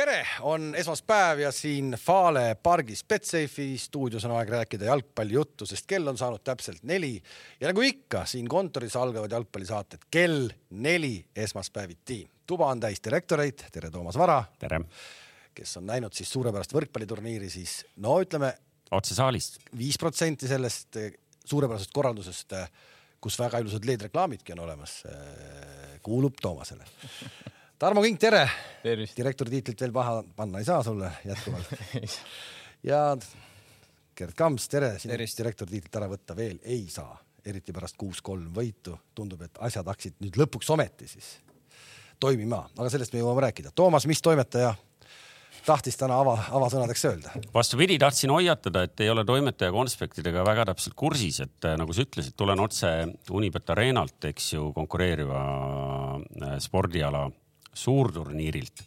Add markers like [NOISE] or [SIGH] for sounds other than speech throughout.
tere, on esmaspäev ja siin Fale pargis Betsafe'i stuudios on aeg rääkida jalgpallijuttu, sest kell on saanud täpselt neli ja nagu ikka, siin kontoris algavad jalgpallisaated kell neli esmaspäeviti. tuba on täis direktoreid, tere, Toomas Vara. tere. kes on näinud siis suurepärast võrkpalliturniiri, siis no ütleme. otse saalist. viis protsenti sellest suurepärasest korraldusest, kus väga ilusad LED-reklaamidki on olemas, kuulub Toomasele Tarmo Kink, tere! direktori tiitlit veel paha panna ei saa sulle jätkuvalt [LAUGHS] ja Gerd Kamps, tere! sinult direktori tiitlit ära võtta veel ei saa, eriti pärast kuus-kolm võitu. tundub, et asjad hakkasid nüüd lõpuks ometi siis toimima, aga sellest me jõuame rääkida. Toomas, mis toimetaja tahtis täna ava, avasõnadeks öelda? vastupidi, tahtsin hoiatada, et ei ole toimetaja konspektidega väga täpselt kursis, et äh, nagu sa ütlesid, tulen otse Unibet Arenalt, eks ju, konkureeriva äh, spordiala suurturniirilt.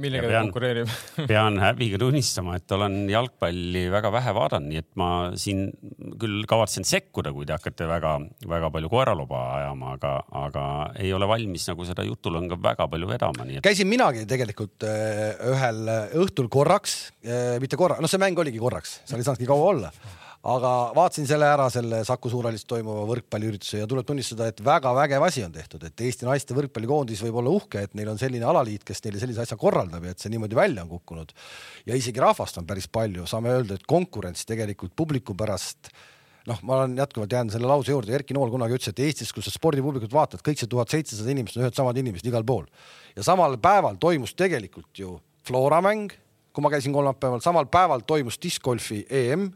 millega ta konkureerib [LAUGHS] pean häbiga tunnistama, et olen jalgpalli väga vähe vaadanud, nii et ma siin küll kavatsen sekkuda, kui te hakkate väga-väga palju koeraloba ajama, aga, aga ei ole valmis nagu seda jutulõnga väga palju vedama, nii et. käisin minagi tegelikult äh, ühel õhtul korraks, äh, mitte korra, noh, see mäng oligi korraks, seal ei saanudki kaua olla aga vaatasin selle ära, selle Saku Suurhallis toimuva võrkpalliürituse ja tuleb tunnistada, et väga vägev asi on tehtud, et Eesti naiste võrkpallikoondis võib olla uhke, et neil on selline alaliit, kes neile sellise asja korraldab ja et see niimoodi välja on kukkunud. ja isegi rahvast on päris palju, saame öelda, et konkurents tegelikult publiku pärast noh, ma olen jätkuvalt jäänud selle lause juurde, Erki Nool kunagi ütles, et Eestis, kus sa spordipublikut vaatad, kõik see tuhat seitsesada inimest on ühed samad inimesed igal pool. ja samal päeval toimus tegelikult ju Flora mäng, kui ma käisin kolmapäeval, samal päeval toimus discgolfi EM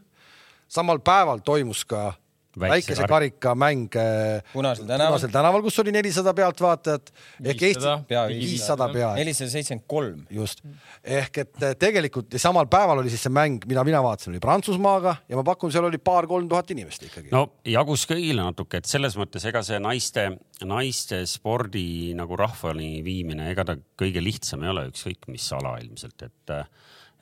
samal päeval toimus ka väikese karika. mäng äh, Punasel tänaval, Punasel tänaval, kus oli nelisada pealtvaatajat. Ehk Eesti viissada. pea, nelisada seitsekümmend kolm. just. Ehk et äh, tegelikult samal päeval oli siis see mäng, mida mina vaatasin, oli Prantsusmaaga ja ma pakun, seal oli paar-kolm tuhat inimest ikkagi. no jagus kõigile natuke, et selles mõttes ega see naiste, naiste spordi nagu rahvani viimine, ega ta kõige lihtsam ei ole, ükskõik mis ala ilmselt, et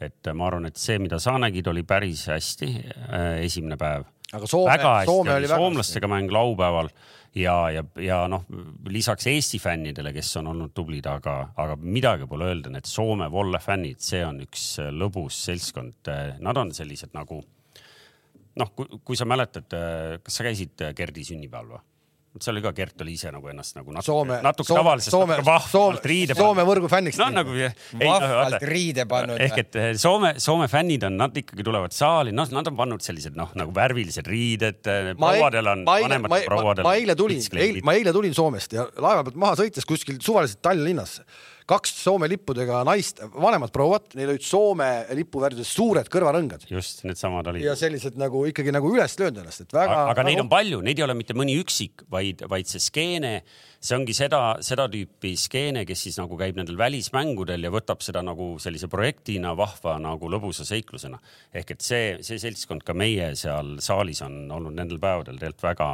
et ma arvan, et see, mida sa nägid, oli päris hästi äh, esimene päev. aga Soome, Soome oli soomlastega mäng laupäeval ja, ja, ja noh, lisaks Eesti fännidele, kes on olnud tublid, aga, aga midagi pole öelda, need Soome Volle fännid, see on üks lõbus seltskond. Nad on sellised nagu noh, kui sa mäletad, kas sa käisid Gerdi sünnipäeval või? See oli ka, Gert oli ise nagu ennast nagu natuke, Soome, natuke Soome, tavalisest Soome, vahvalt riide pannud. Soome võrgu fänniks. no nagu vahvalt riide pannud. ehk et eh, Soome, Soome fännid on, nad ikkagi tulevad saali, noh, nad on pannud sellised noh, nagu värvilised riided. Eh, prouadel on, vanematel prouadel. ma eile tulin, ma eile tulin Soomest ja laeva pealt maha sõites kuskil suvaliselt Tallinna linnas kaks Soome lippudega naist, vanemad prouad, neil olid Soome lipuvärvides suured kõrvarõngad. just, needsamad olid. ja sellised nagu ikkagi nagu üles löönud ennast, et väga. aga neid on palju, neid ei ole mitte mõni üksik, vaid, vaid see skeene, see ongi seda, seda tüüpi skeene, kes siis nagu käib nendel välismängudel ja võtab seda nagu sellise projektina, vahva nagu lõbusa seiklusena. ehk et see, see seltskond ka meie seal saalis on olnud nendel päevadel tegelikult väga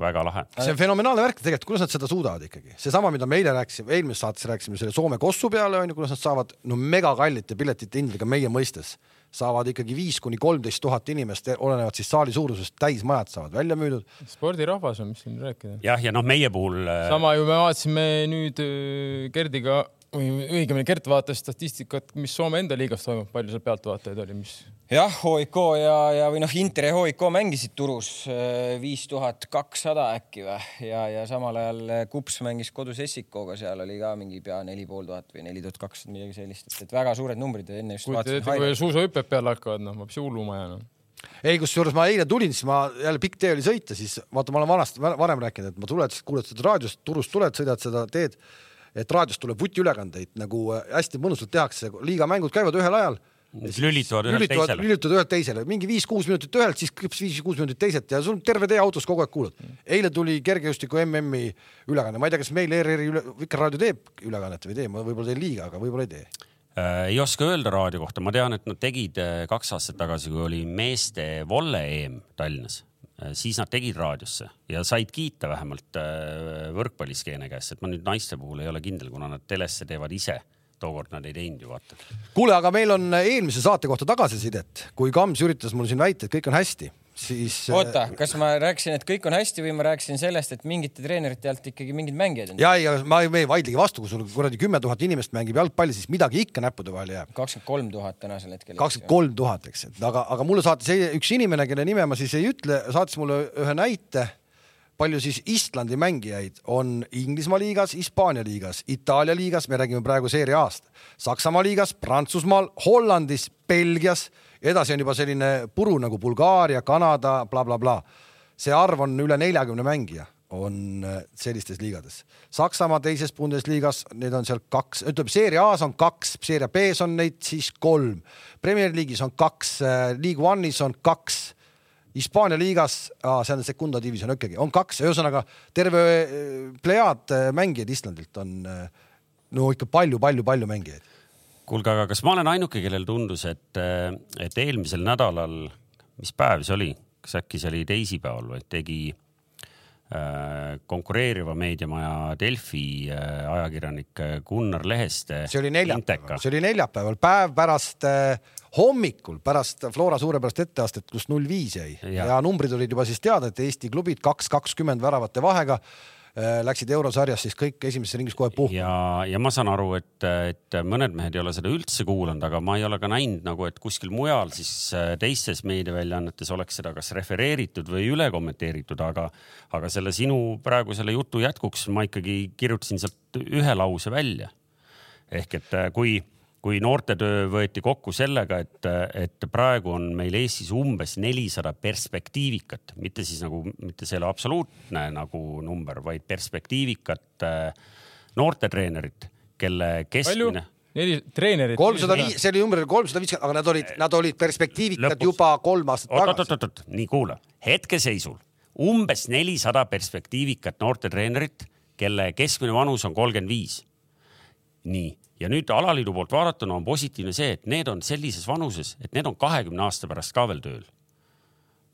väga lahe. see on fenomenaalne värk tegelikult, kuidas nad seda suudavad ikkagi, seesama, mida me eile rääkisime, eelmises saates rääkisime selle Soome kossu peale on ju, kuidas nad saavad no megakallite piletite hindadega meie mõistes saavad ikkagi viis kuni kolmteist tuhat inimest, olenevalt siis saali suurusest, täismajad saavad välja müüdud. spordirahvas on, mis siin rääkida. jah, ja noh, meie puhul. Äh, sama ju me vaatasime nüüd äh, Gerdiga või õigemini Gert vaatas statistikat, mis Soome enda liigas toimub, palju seal pealtvaatajaid oli, mis? jah, HIK ja, ja või noh, Inter ja HIK mängisid Turus äh, viis tuhat kakssada äkki või ja, ja samal ajal äh, Kups mängis kodus Essikoga, seal oli ka mingi pea neli pool tuhat või neli tuhat kakssada, midagi sellist, et väga suured numbrid ja enne just vaatasin. kui suusahüpped peale hakkavad, noh, ma peaks hulluma jääma ei, kusjuures ma eile tulin, siis ma jälle pikk tee oli sõita, siis vaata, ma olen vanasti varem rääkinud, et ma tuled, kuulad seda raadiost, Turust tuled, sõidad seda teed et raadiost tuleb vutiülekandeid nagu äh, hästi mõnusalt tehakse, liigamängud käivad ühel ajal. lülituvad ühelt teisele. lülituvad ühelt teisele, mingi viis-kuus minutit ühelt, siis viis-kuus minutit teiselt ja sul terve tee autos kogu aeg kuulad. eile tuli kergejõustiku MM-i ülekanne, ma ei tea, kas meil ERR-i üle, Vikerraadio teeb ülekannet või ei tee, ma võib-olla teen liiga, aga võib-olla ei tee äh,. ei oska öelda raadio kohta, ma tean, et nad tegid äh, kaks aastat tagasi, kui oli meeste volle EM Tallinnas siis nad tegid raadiosse ja said kiita vähemalt äh, võrkpalliskeene käest, et ma nüüd naiste puhul ei ole kindel, kuna nad telesse teevad ise. Tookord nad ei teinud ju vaata. kuule, aga meil on eelmise saate kohta tagasisidet, kui Kams üritas mul siin väita, et kõik on hästi, siis oota, kas ma rääkisin, et kõik on hästi või ma rääkisin sellest, et mingite treenerite alt ikkagi mingid mängijad on? ja ei, ma ei ei vaidlegi vastu, kui sul kuradi kümme tuhat inimest mängib jalgpalli, siis midagi ikka näppude vahele jääb. kakskümmend kolm tuhat tänasel hetkel. kakskümmend kolm tuhat, eks, et aga, aga mulle saatis üks inimene, kelle nime ma siis ei ütle, saatis mulle ühe näite, palju siis Islandi mängijaid on Inglismaa liigas, Hispaania liigas, Itaalia liigas, me räägime praegu seeria A-st, Saksamaa liigas, Prantsusmaal, Hollandis, Belgias, edasi on juba selline puru nagu Bulgaaria, Kanada bla,, blablabla. see arv on üle neljakümne mängija on äh, sellistes liigades. Saksamaa teises Bundesligas, neid on seal kaks, ütleme seeria A-s on kaks, seeria B-s on neid siis kolm, Premier League'is on kaks, League One'is on kaks, Hispaania liigas, see on Secunda division ikkagi, on kaks, ühesõnaga terve äh, plejaad äh, mängijaid Islandilt on äh, no ikka palju-palju-palju mängijaid. kuulge, aga kas ma olen ainuke, kellel tundus, et, et eelmisel nädalal, mis päev see oli, kas äkki see oli teisipäeval või tegi äh, konkureeriva meediamaja Delfi äh, ajakirjanik Gunnar Leheste. see oli neljapäeval, see oli neljapäeval, päev pärast äh, hommikul pärast Flora suurepärast etteastet, kus null viis jäi ja. Ja. numbrid olid juba siis teada, et Eesti klubid kaks kakskümmend väravate vahega äh, läksid eurosarjas siis kõik esimeses ringis kohe puhkama. ja, ja ma saan aru, et, et mõned mehed ei ole seda üldse kuulanud, aga ma ei ole ka näinud nagu, et kuskil mujal siis äh, teistes meediaväljaannetes oleks seda kas refereeritud või üle kommenteeritud, aga, aga selle sinu praegu selle jutu jätkuks ma ikkagi kirjutasin sealt ühe lause välja. ehk et äh, kui, kui noortetöö võeti kokku sellega, et, et praegu on meil Eestis umbes nelisada perspektiivikat, mitte siis nagu, mitte selle absoluutne nagu number, vaid perspektiivikat äh, noortetreenerit, kelle keskmine?? neli treenerit. kolmsada viis, see oli number kolmsada viiskümmend, aga nad olid, nad olid perspektiivikad Lõpuks. juba kolm aastat oot, oot, tagasi. oot, oot, nii kuula, hetkeseisul umbes nelisada perspektiivikat noortetreenerit, kelle keskmine vanus on kolmkümmend viis. nii, ja nüüd alaliidu poolt vaadatuna on positiivne see, et need on sellises vanuses, et need on kahekümne aasta pärast ka veel tööl.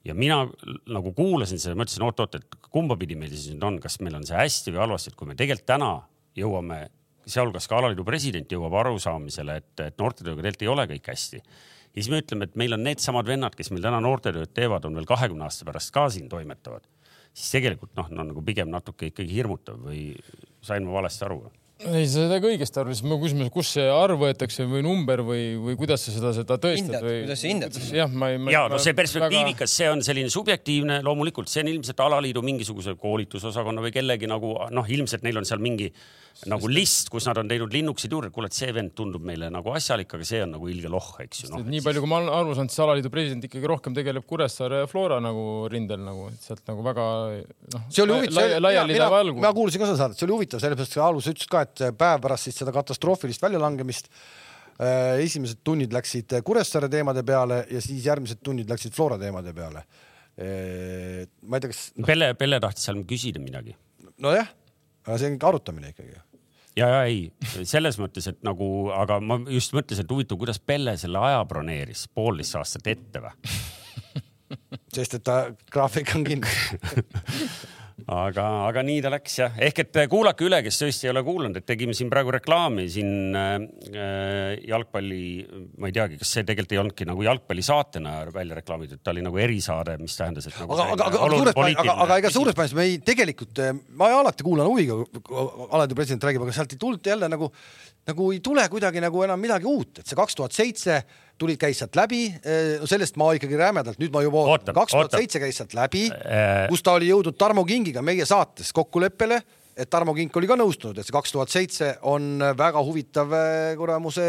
ja mina nagu kuulasin seda, mõtlesin oot-oot, et kumba pidi meil siis nüüd on, kas meil on see hästi või halvasti, et kui me tegelikult täna jõuame, sealhulgas ka alaliidu president jõuab arusaamisele, et, et noortetööga tegelikult ei ole kõik hästi. ja siis me ütleme, et meil on needsamad vennad, kes meil täna noortetööd teevad, on veel kahekümne aasta pärast ka siin toimetavad. siis tegelikult noh no,, nagu pigem natuke ikkagi hirmutav või sain ma valesti aru? ei, sa said väga õigesti aru, siis ma küsimus, kus see arv võetakse või number või, või kuidas sa seda, seda tõestad Hindad, või? kuidas sa hindad seda? jah, ma ei. ja no see perspektiivikas, see on selline subjektiivne, loomulikult see on ilmselt alaliidu mingisuguse koolitusosakonna või kellegi nagu noh, ilmselt neil on seal mingi nagu list, kus nad on teinud linnukesed juurde, et kuule, et see vend tundub meile nagu asjalik, aga see on nagu ilge lohh, eks ju noh. nii palju, kui ma olen aru saanud, siis alaliidu president ikkagi rohkem tegeleb Kuressaare ja Flora nagu rindel nagu, et sealt nagu väga noh. see oli huvitav, mina, mina. kuulsin ka seda saadet, see oli huvitav, sellepärast et alguses ütlesid ka, et päev pärast siis seda katastroofilist väljalangemist äh, esimesed tunnid läksid Kuressaare teemade peale ja siis järgmised tunnid läksid Flora teemade peale. ma ei tea, kas, Pelle, Pelle tahtis seal küsida midagi. nojah, aga see on ikka arutamine ikkagi. ja, ja ei, selles mõttes, et nagu, aga ma just mõtlesin, et huvitav, kuidas Pelle selle aja broneeris, poolteist aastat ette või? sest et ta graafik on kinni. [LAUGHS] aga, aga nii ta läks jah, ehk et kuulake üle, kes tõesti ei ole kuulanud, et tegime siin praegu reklaami siin äh, jalgpalli, ma ei teagi, kas see tegelikult ei olnudki nagu jalgpallisaatena välja reklaamitud, ta oli nagu erisaade, mis tähendas, et nagu aga, aga, aga, suures plaanis, aga, aga ega suures plaanis me ei tegelikult, ma alati kuulan huviga, alati president räägib, aga sealt ei tulnud jälle nagu, nagu ei tule kuidagi nagu enam midagi uut, et see kaks tuhat seitse tulid, käis sealt läbi, sellest ma ikkagi rämedalt, nüüd ma juba Oota, kaks tuhat seitse käis sealt läbi Äh., kus ta oli jõudnud Tarmo Kingiga meie saates kokkuleppele, et Tarmo Kink oli ka nõustunud, et see kaks tuhat seitse on väga huvitav eh, kuramuse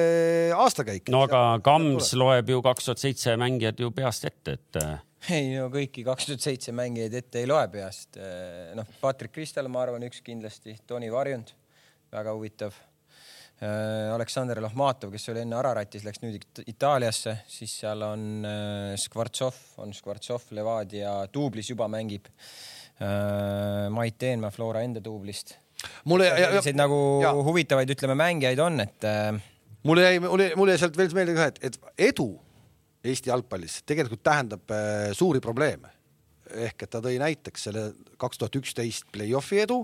aastakäik. no aga Kams loeb ju kaks tuhat seitse mängijad ju peast ette, et äh, ei no kõiki kaks tuhat seitse mängijaid ette ei loe peast. noh, Patrick Kristal, ma arvan, üks kindlasti, Toni Varjund, väga huvitav. Aleksander Lohmatov, kes oli enne Araratis, läks nüüd It- Itaaliasse, siis seal on äh, Skvartsov, on Skvartsov Levadia duublis juba mängib. Mait Teenmaa Flora enda duublist. mulle, selliseid nagu ja. huvitavaid, ütleme mängijaid on, et äh, mulle jäi, mulle, mulle jäi sealt veel meelde ka, et, et edu Eesti jalgpallis tegelikult tähendab äh, suuri probleeme. ehk et ta tõi näiteks selle kaks tuhat üksteist play-off'i edu,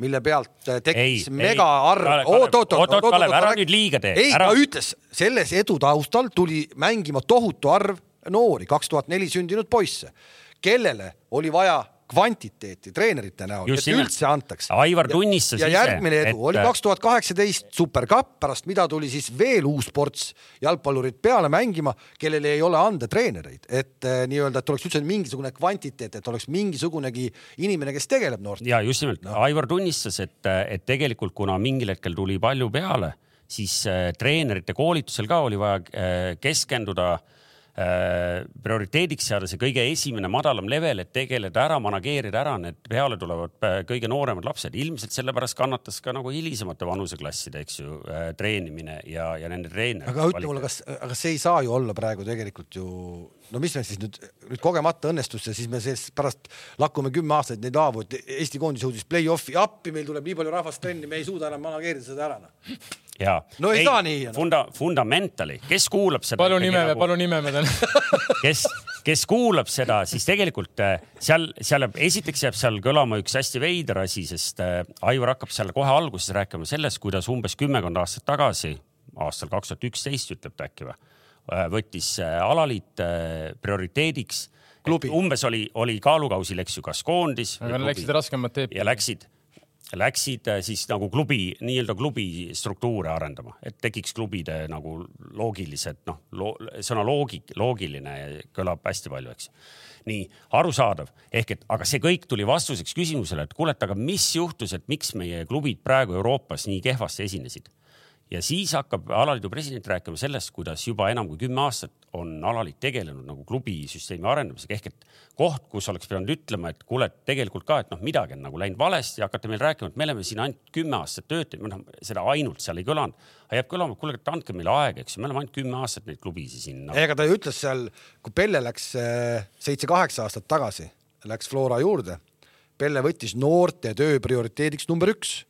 mille pealt äh, tekkis megaarv Kalev,, oot, oot, oot, oot, Kalev, ära nüüd liiga tee, ei, ta ütles, selles edu taustal tuli mängima tohutu arv noori, kaks tuhat neli sündinud poisse, kellele oli vaja kvantiteeti treenerite näol, et nimelt. üldse antaks. Aivar tunnistas ja ise, järgmine edu et- oli kaks tuhat kaheksateist superkapp, pärast mida tuli siis veel uus ports jalgpallurid peale mängima, kellel ei ole anda treenereid, et eh, nii-öelda, et oleks üldse mingisugune kvantiteet, et oleks mingisugunegi inimene, kes tegeleb noortega. ja just nimelt no., Aivar tunnistas, et, et tegelikult kuna mingil hetkel tuli palju peale, siis äh, treenerite koolitusel ka oli vaja äh, keskenduda äh, prioriteediks seada see kõige esimene madalam level, et tegeleda ära, manageerida ära need peale tulevad äh, kõige nooremad lapsed. ilmselt sellepärast kannatas ka nagu hilisemate vanuseklasside, eks ju, treenimine ja, ja nende treener. aga ütle mulle, kas, aga see ei saa ju olla praegu tegelikult ju, no mis meil siis nüüd, nüüd kogemata õnnestus ja siis me sellest pärast lakkume kümme aastat neid haavu, et Eesti koondis jõudis play-off'i, appi, meil tuleb nii palju rahvast trenni, me ei suuda enam manageerida seda ära. Noh. ja No ei saa nii. Funda, fundamentali, kes kuulab seda. palun nimeme, palun nimeme täna. [LAUGHS] kes, kes kuulab seda, siis tegelikult äh, seal, seal jääb, esiteks jääb seal kõlama üks hästi veider asi, sest äh, Aivar hakkab seal kohe alguses rääkima sellest, kuidas umbes kümmekond aastat tagasi, aastal kaks tuhat üksteist ütleb ta äkki või, võttis äh, alaliit äh, prioriteediks. Klubi. umbes oli, oli kaalukausil, eks ju, kas koondis. aga läksid raskemat teed. ja läksid, läksid äh, siis nagu klubi, nii-öelda klubi struktuure arendama, et tekiks klubide nagu loogilised noh lo,, sõna loogik, loogiline kõlab hästi palju, eks. nii arusaadav, ehk et aga see kõik tuli vastuseks küsimusele, et kuule, et aga mis juhtus, et miks meie klubid praegu Euroopas nii kehvasti esinesid ja siis hakkab alaliidu president rääkima sellest, kuidas juba enam kui kümme aastat on alaliit tegelenud nagu klubisüsteemi arendamisega ehk et koht, kus oleks pidanud ütlema, et kuule, tegelikult ka, et noh, midagi on nagu läinud valesti ja hakata meil rääkima, et me oleme siin ainult kümme aastat töötanud, noh seda ainult seal ei kõlanud, jääb kõlama, et kuule, andke meile aega, eks ju, me oleme ainult kümme aastat neid klubisid siin no.. ega ta ju ütles seal, kui Pelle läks eh, seitse-kaheksa aastat tagasi, läks Flora juurde. Pelle võttis noorte töö prioriteediks number üks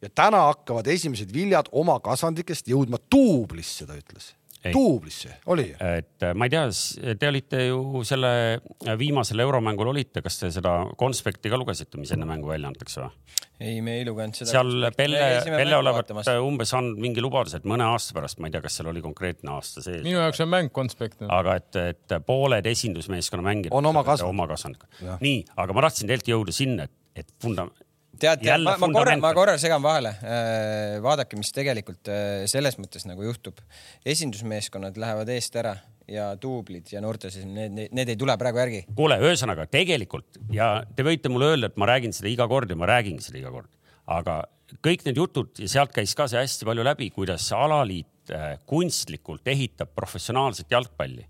ja täna hakkavad esimesed viljad oma kasvandikest jõudma duublisse, ta ütles. Ei. duublisse, oli et äh, ma ei tea, te olite ju selle viimasel euromängul olite, kas te seda konspekti ka lugesite, mis enne mängu välja antakse või? ei, me ei lugenud seda. seal Pelle, Pelle olevat umbes andnud mingi lubaduse, et mõne aasta pärast, ma ei tea, kas seal oli konkreetne aasta sees, minu jaoks on mäng konspekt. aga et, et pooled esindusmeeskonna mängijad On oma kasvanud. nii, aga ma tahtsin tegelikult jõuda sinna, et, et funda-, tead, Jälle ma, ma korra, ma korra segan vahele. vaadake, mis tegelikult äh, selles mõttes nagu juhtub. esindusmeeskonnad lähevad eest ära ja duublid ja noortes, need, need, need ei tule praegu järgi. kuule, ühesõnaga tegelikult ja te võite mulle öelda, et ma räägin seda iga kord ja ma räägingi seda iga kord, aga kõik need jutud ja sealt käis ka see hästi palju läbi, kuidas alaliit äh, kunstlikult ehitab professionaalset jalgpalli.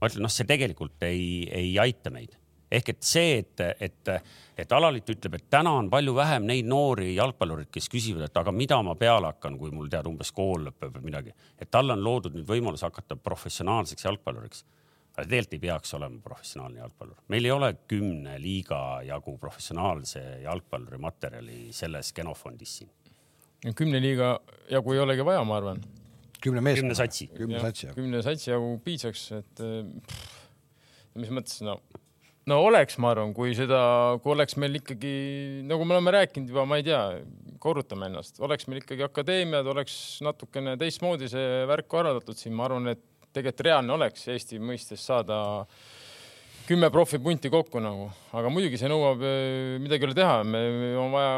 ma ütlen, noh, see tegelikult ei, ei aita meid ehk et see, et, et, et alaliit ütleb, et täna on palju vähem neid noori jalgpallureid, kes küsivad, et aga mida ma peale hakkan, kui mul tead umbes kool lõpeb või midagi, et talle on loodud nüüd võimalus hakata professionaalseks jalgpalluriks aga tegelikult ei peaks olema professionaalne jalgpallur. meil ei ole kümne liiga jagu professionaalse jalgpalluri materjali selles genofondis siin. kümne liiga jagu ei olegi vaja, ma arvan. kümne mees. kümne satsi. kümne satsi, jagu piisaks, et eh, pff, mis mõttes, no, no oleks, ma arvan, kui seda, kui oleks meil ikkagi nagu me oleme rääkinud juba, ma ei tea, korrutame ennast, oleks meil ikkagi akadeemiad, oleks natukene teistmoodi see värk korraldatud siin, ma arvan, et tegelikult reaalne oleks Eesti mõistes saada kümme profipunti kokku nagu, aga muidugi see nõuab, midagi ei ole teha, me on vaja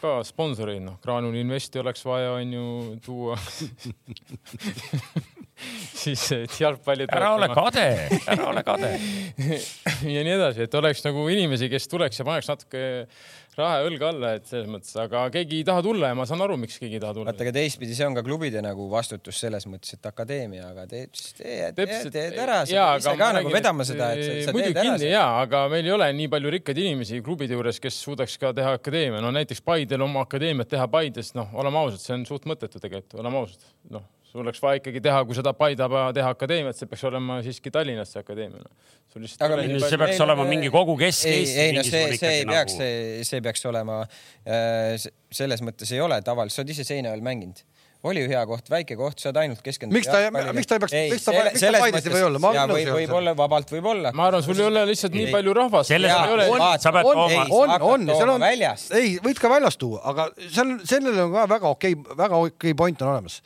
ka sponsoreid, noh, Graanul Investi oleks vaja, onju, tuua [LAUGHS] [LAUGHS] siis et jalgpalli. [LAUGHS] ära ole kade, ära ole kade. ja nii edasi, et oleks nagu inimesi, kes tuleks ja paneks natuke raha ja õlga alla, et selles mõttes, aga keegi ei taha tulla ja ma saan aru, miks keegi ei taha tulla vaata, aga teistpidi, see on ka klubide nagu vastutus selles mõttes, et akadeemia, aga teed, teed, Täpselt. teed ära, sa Jaa, pead ise aga ka nagu räägin, vedama seda, et sa, sa teed ära jaa, aga meil ei ole nii palju rikkaid inimesi klubide juures, kes suudaks ka teha akadeemia, no näiteks Paidel oma akadeemiat teha Paides, noh, oleme ausad, see on suht mõttetu tegelikult, oleme ausad, noh, sul oleks vaja ikkagi teha, kui sa tahad Paide teha akadeemiat, see peaks olema siiski Tallinnas see akadeemia. sul lihtsalt Aga ei see palju- peaks olema mingi kogu ei, Kesk-Eesti. ei no see, see ei peaks, see, see peaks olema äh,, selles mõttes ei ole tavaliselt, sa oled ise seina all mänginud. oli ju hea koht, väike koht, saad ainult keskenduda. Miks ta ei- miks ta ei peaks- miks ta- miks ta Paides ei või olla? Ei ole võib-olla vabalt võib-olla. ma arvan, sul ei ole lihtsalt nii Ei. palju rahvast. Selles ei ole on- on on, on, seal on, ei, võid ka väljast tuua, aga seal, sellel on ka väga okei, väga okei point on olemas.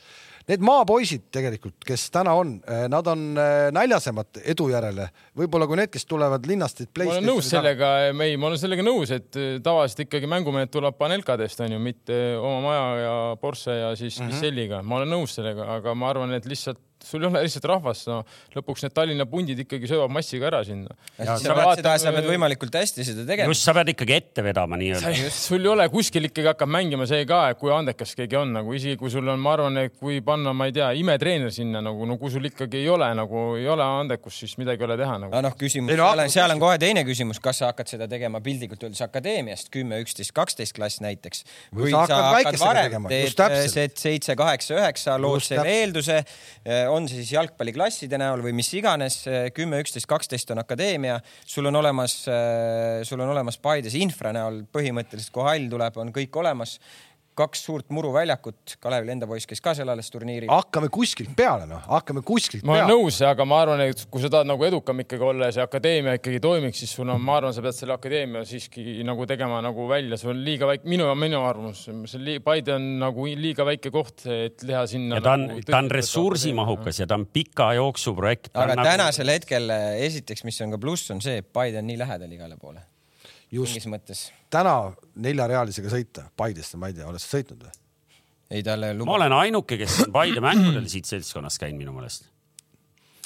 Need maapoisid tegelikult, kes täna on, nad on äh, näljasemad edu järele, võib-olla kui need, kes tulevad linnast. ma olen nõus sellega, ei, ma olen sellega nõus, et tavaliselt ikkagi mängumehed tuleb panelkadest onju, mitte oma maja ja Porsche ja siis mm -hmm. Selliga, ma olen nõus sellega, aga ma arvan, et lihtsalt sul ei ole lihtsalt rahvast, no lõpuks need Tallinna pundid ikkagi söövad massiga ära sinna. sa pead seda, sa pead võimalikult hästi seda tegema. just, sa pead ikkagi ette vedama nii-öelda. sul ei ole kuskil ikkagi hakkab mängima see ka, et kui andekas keegi on nagu isegi kui sul on, ma arvan, et kui panna, ma ei tea, imetreener sinna nagu, no kui sul ikkagi ei ole nagu, ei ole andekust, siis midagi ei ole teha nagu. noh, küsimus, seal on, seal on kohe teine küsimus, kas sa hakkad seda tegema piltlikult öeldes akadeemiast kümme, üksteist, kaksteist klass näiteks. või sa hakkad varem, teed seitse, kaheksa, üheksa, lood selle eelduse on see siis jalgpalliklasside näol või mis iganes, kümme, üksteist, kaksteist on akadeemia, sul on olemas, sul on olemas Paides infra näol põhimõtteliselt, kui hall tuleb, on kõik olemas kaks suurt muruväljakut, Kalevi enda poiss käis ka seal alles turniiril. hakkame kuskilt peale, noh, hakkame kuskilt ma peale. ma olen nõus, aga ma arvan, et kui sa tahad nagu edukam ikkagi olla ja see akadeemia ikkagi toimiks, siis sul on, ma arvan, sa pead selle akadeemia siiski nagu tegema nagu välja, see on liiga väike, minu, minu arvamus, see Paide on nagu liiga väike koht, et teha sinna. ja ta on nagu,, ta on ressursimahukas ja ta on pika jooksu projekt. aga nagu... tänasel hetkel esiteks, mis on ka pluss, on see, et Paide on nii lähedal igale poole just täna neljarealisega sõita Paidesse, ma ei tea, oled sa sõitnud või? ei, talle luba. ma olen ainuke, kes on Paide mängudel siit seltskonnast käinud minu meelest.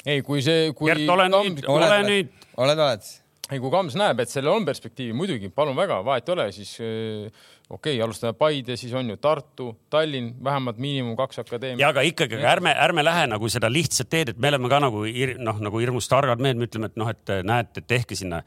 ei, kui see, kui. Gert, ole nüüd, ole nüüd. oled, oled? ei, kui Kams näeb, et sellel on perspektiivi, muidugi, palun väga, vahet ei ole, siis äh, okei okay,, alustame Paide, siis on ju Tartu, Tallinn, vähemalt miinimum kaks akadeemiat. ja aga ikkagi, aga ärme, ärme lähe nagu seda lihtsat teed, et me oleme ka nagu noh, nagu hirmus targad mehed, me ütleme, et noh, et näete, tehke sinna,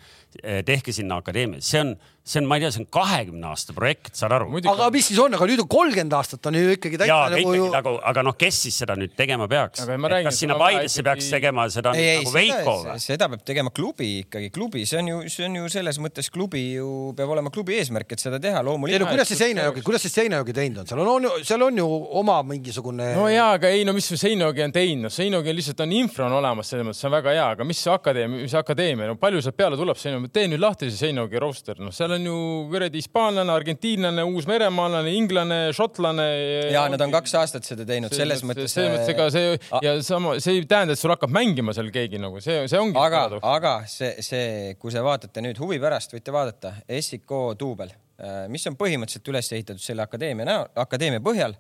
tehke sinna akadeemia, see on see on, ma ei tea, see on kahekümne aasta projekt, saad aru? aga mis siis on, aga nüüd on kolmkümmend aastat on ju ikkagi täitsa Jaa, nagu ju. nagu, aga noh, kes siis seda nüüd tegema peaks? kas sinna Paidesse peaks tegema seda ei, nagu Veiko või? seda peab tegema klubi ikkagi, klubi, see on ju, see on ju selles mõttes klubi ju peab olema klubi eesmärk, et seda teha loomulikult. ei no kuidas see Seinajogi, kuidas see Seinajogi teinud on, seal on, on ju, seal on ju oma mingisugune. no jaa, aga ei no mis Seinajogi on teinud, Seinajogi on lihtsalt on infra on olemas, selles mõttes see on väga hea, aga mis see akadeemia, mis akadeemia, no palju sealt peale tuleb, tee nüüd lahti see Seinajogi roster, noh, seal on ju kuradi hispaanlane, argentiinlane, uusmeremaalane, inglane, šotlane. ja nad on kaks aastat seda teinud, selles mõttes. selles mõttes, ega see ja sama, see ei tähenda, et sul hakkab mängima seal keegi nagu see, see ongi. aga, aga see, see, kui te vaatate nüüd huvi pärast, võite vaadata SIK duubel, äh, mis on põhimõtteliselt üles ehitatud selle akadeemia näol, akadeemia põhjal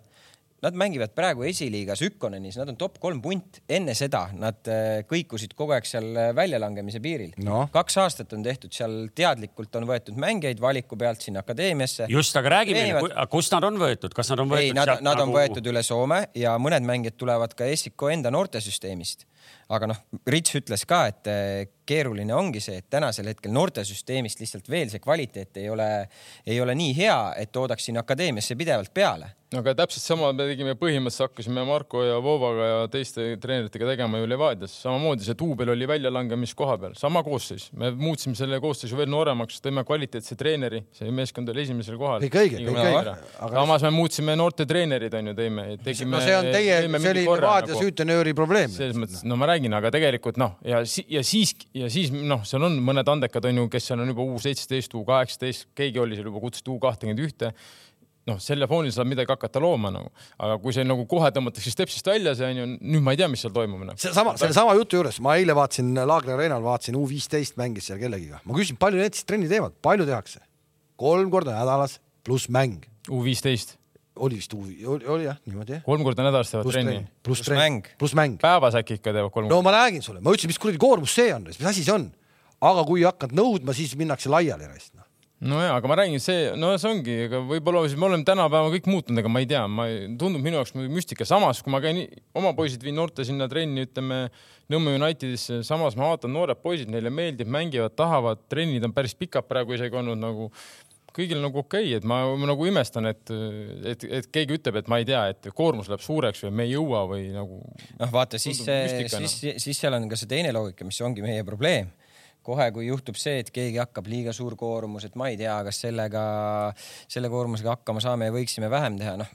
Nad mängivad praegu esiliigas Ükkonenis, nad on top kolm punt. enne seda nad äh, kõikusid kogu aeg seal äh, väljalangemise piiril no.. kaks aastat on tehtud seal teadlikult on võetud mängijaid valiku pealt sinna akadeemiasse. just, aga räägi meile, kust nad on võetud, kas nad on võetud? ei, nad, nad nagu... on võetud üle Soome ja mõned mängijad tulevad ka SIK enda noortesüsteemist aga noh, Rits ütles ka, et eh, keeruline ongi see, et tänasel hetkel noortesüsteemist lihtsalt veel see kvaliteet ei ole, ei ole nii hea, et toodaks sinna akadeemiasse pidevalt peale. no aga täpselt sama me tegime põhimõtteliselt, hakkasime Marko ja Vovaga ja teiste treeneritega tegema ju Levadias, samamoodi see duubel oli väljalangemiskoha peal, sama koosseis, me muutsime selle koosseisu veel nooremaks, tõime kvaliteetse treeneri, see meeskond oli esimesel kohal. kõik õige, kõik õige. samas me muutsime noorte treenerid on ju, tõime. no see on teie, see oli Levadia nagu, süütenööri probleem. selles mõttes, no ma räägin aga tegelikult noh, ja ja siis ja siis noh, seal on mõned andekad on ju, kes seal on juba U seitseteist, U kaheksateist, keegi oli seal juba kutsutud U kahtekümmend ühte noh, selle foonil saab midagi hakata looma nagu, aga kui see nagu kohe tõmmatakse stepsist välja, see on ju, nüüd ma ei tea, mis seal toimub nagu. seesama, sellesama jutu juures, ma eile vaatasin Laagri areenal, vaatasin U viisteist mängis seal kellegiga, ma küsisin, palju need siis trenni teevad, palju tehakse? kolm korda nädalas pluss mäng. U viisteist oli vist huvi, oli, oli jah, niimoodi jah. kolm korda nädalas teevad trenni. pluss mäng, pluss mäng. päevas äkki ikka teevad kolm. no ma räägin sulle, ma ütlesin, mis kuradi koormus see on, mis asi see on. aga kui hakkad nõudma, siis minnakse laiali raisk noh. no ja, aga ma räägin, see, no see ongi, ega võib-olla siis me oleme tänapäeval kõik muutunud, ega ma ei tea, ma, tundub minu jaoks müstika, samas kui ma käin, oma poisid viin noorte sinna trenni, ütleme Nõmme Unitedisse, samas ma vaatan, noored poisid, neile meeldib, mängivad, tahavad, trennid on päris pikad praegu isegi olnud nagu kõigil nagu okei okay,, et ma, ma nagu imestan, et, et, et keegi ütleb, et ma ei tea, et koormus läheb suureks või me ei jõua või nagu. noh, vaata siis, siis, siis seal on ka see teine loogika, mis ongi meie probleem kohe, kui juhtub see, et keegi hakkab liiga suur koormus, et ma ei tea, kas sellega, selle koormusega hakkama saame ja võiksime vähem teha, noh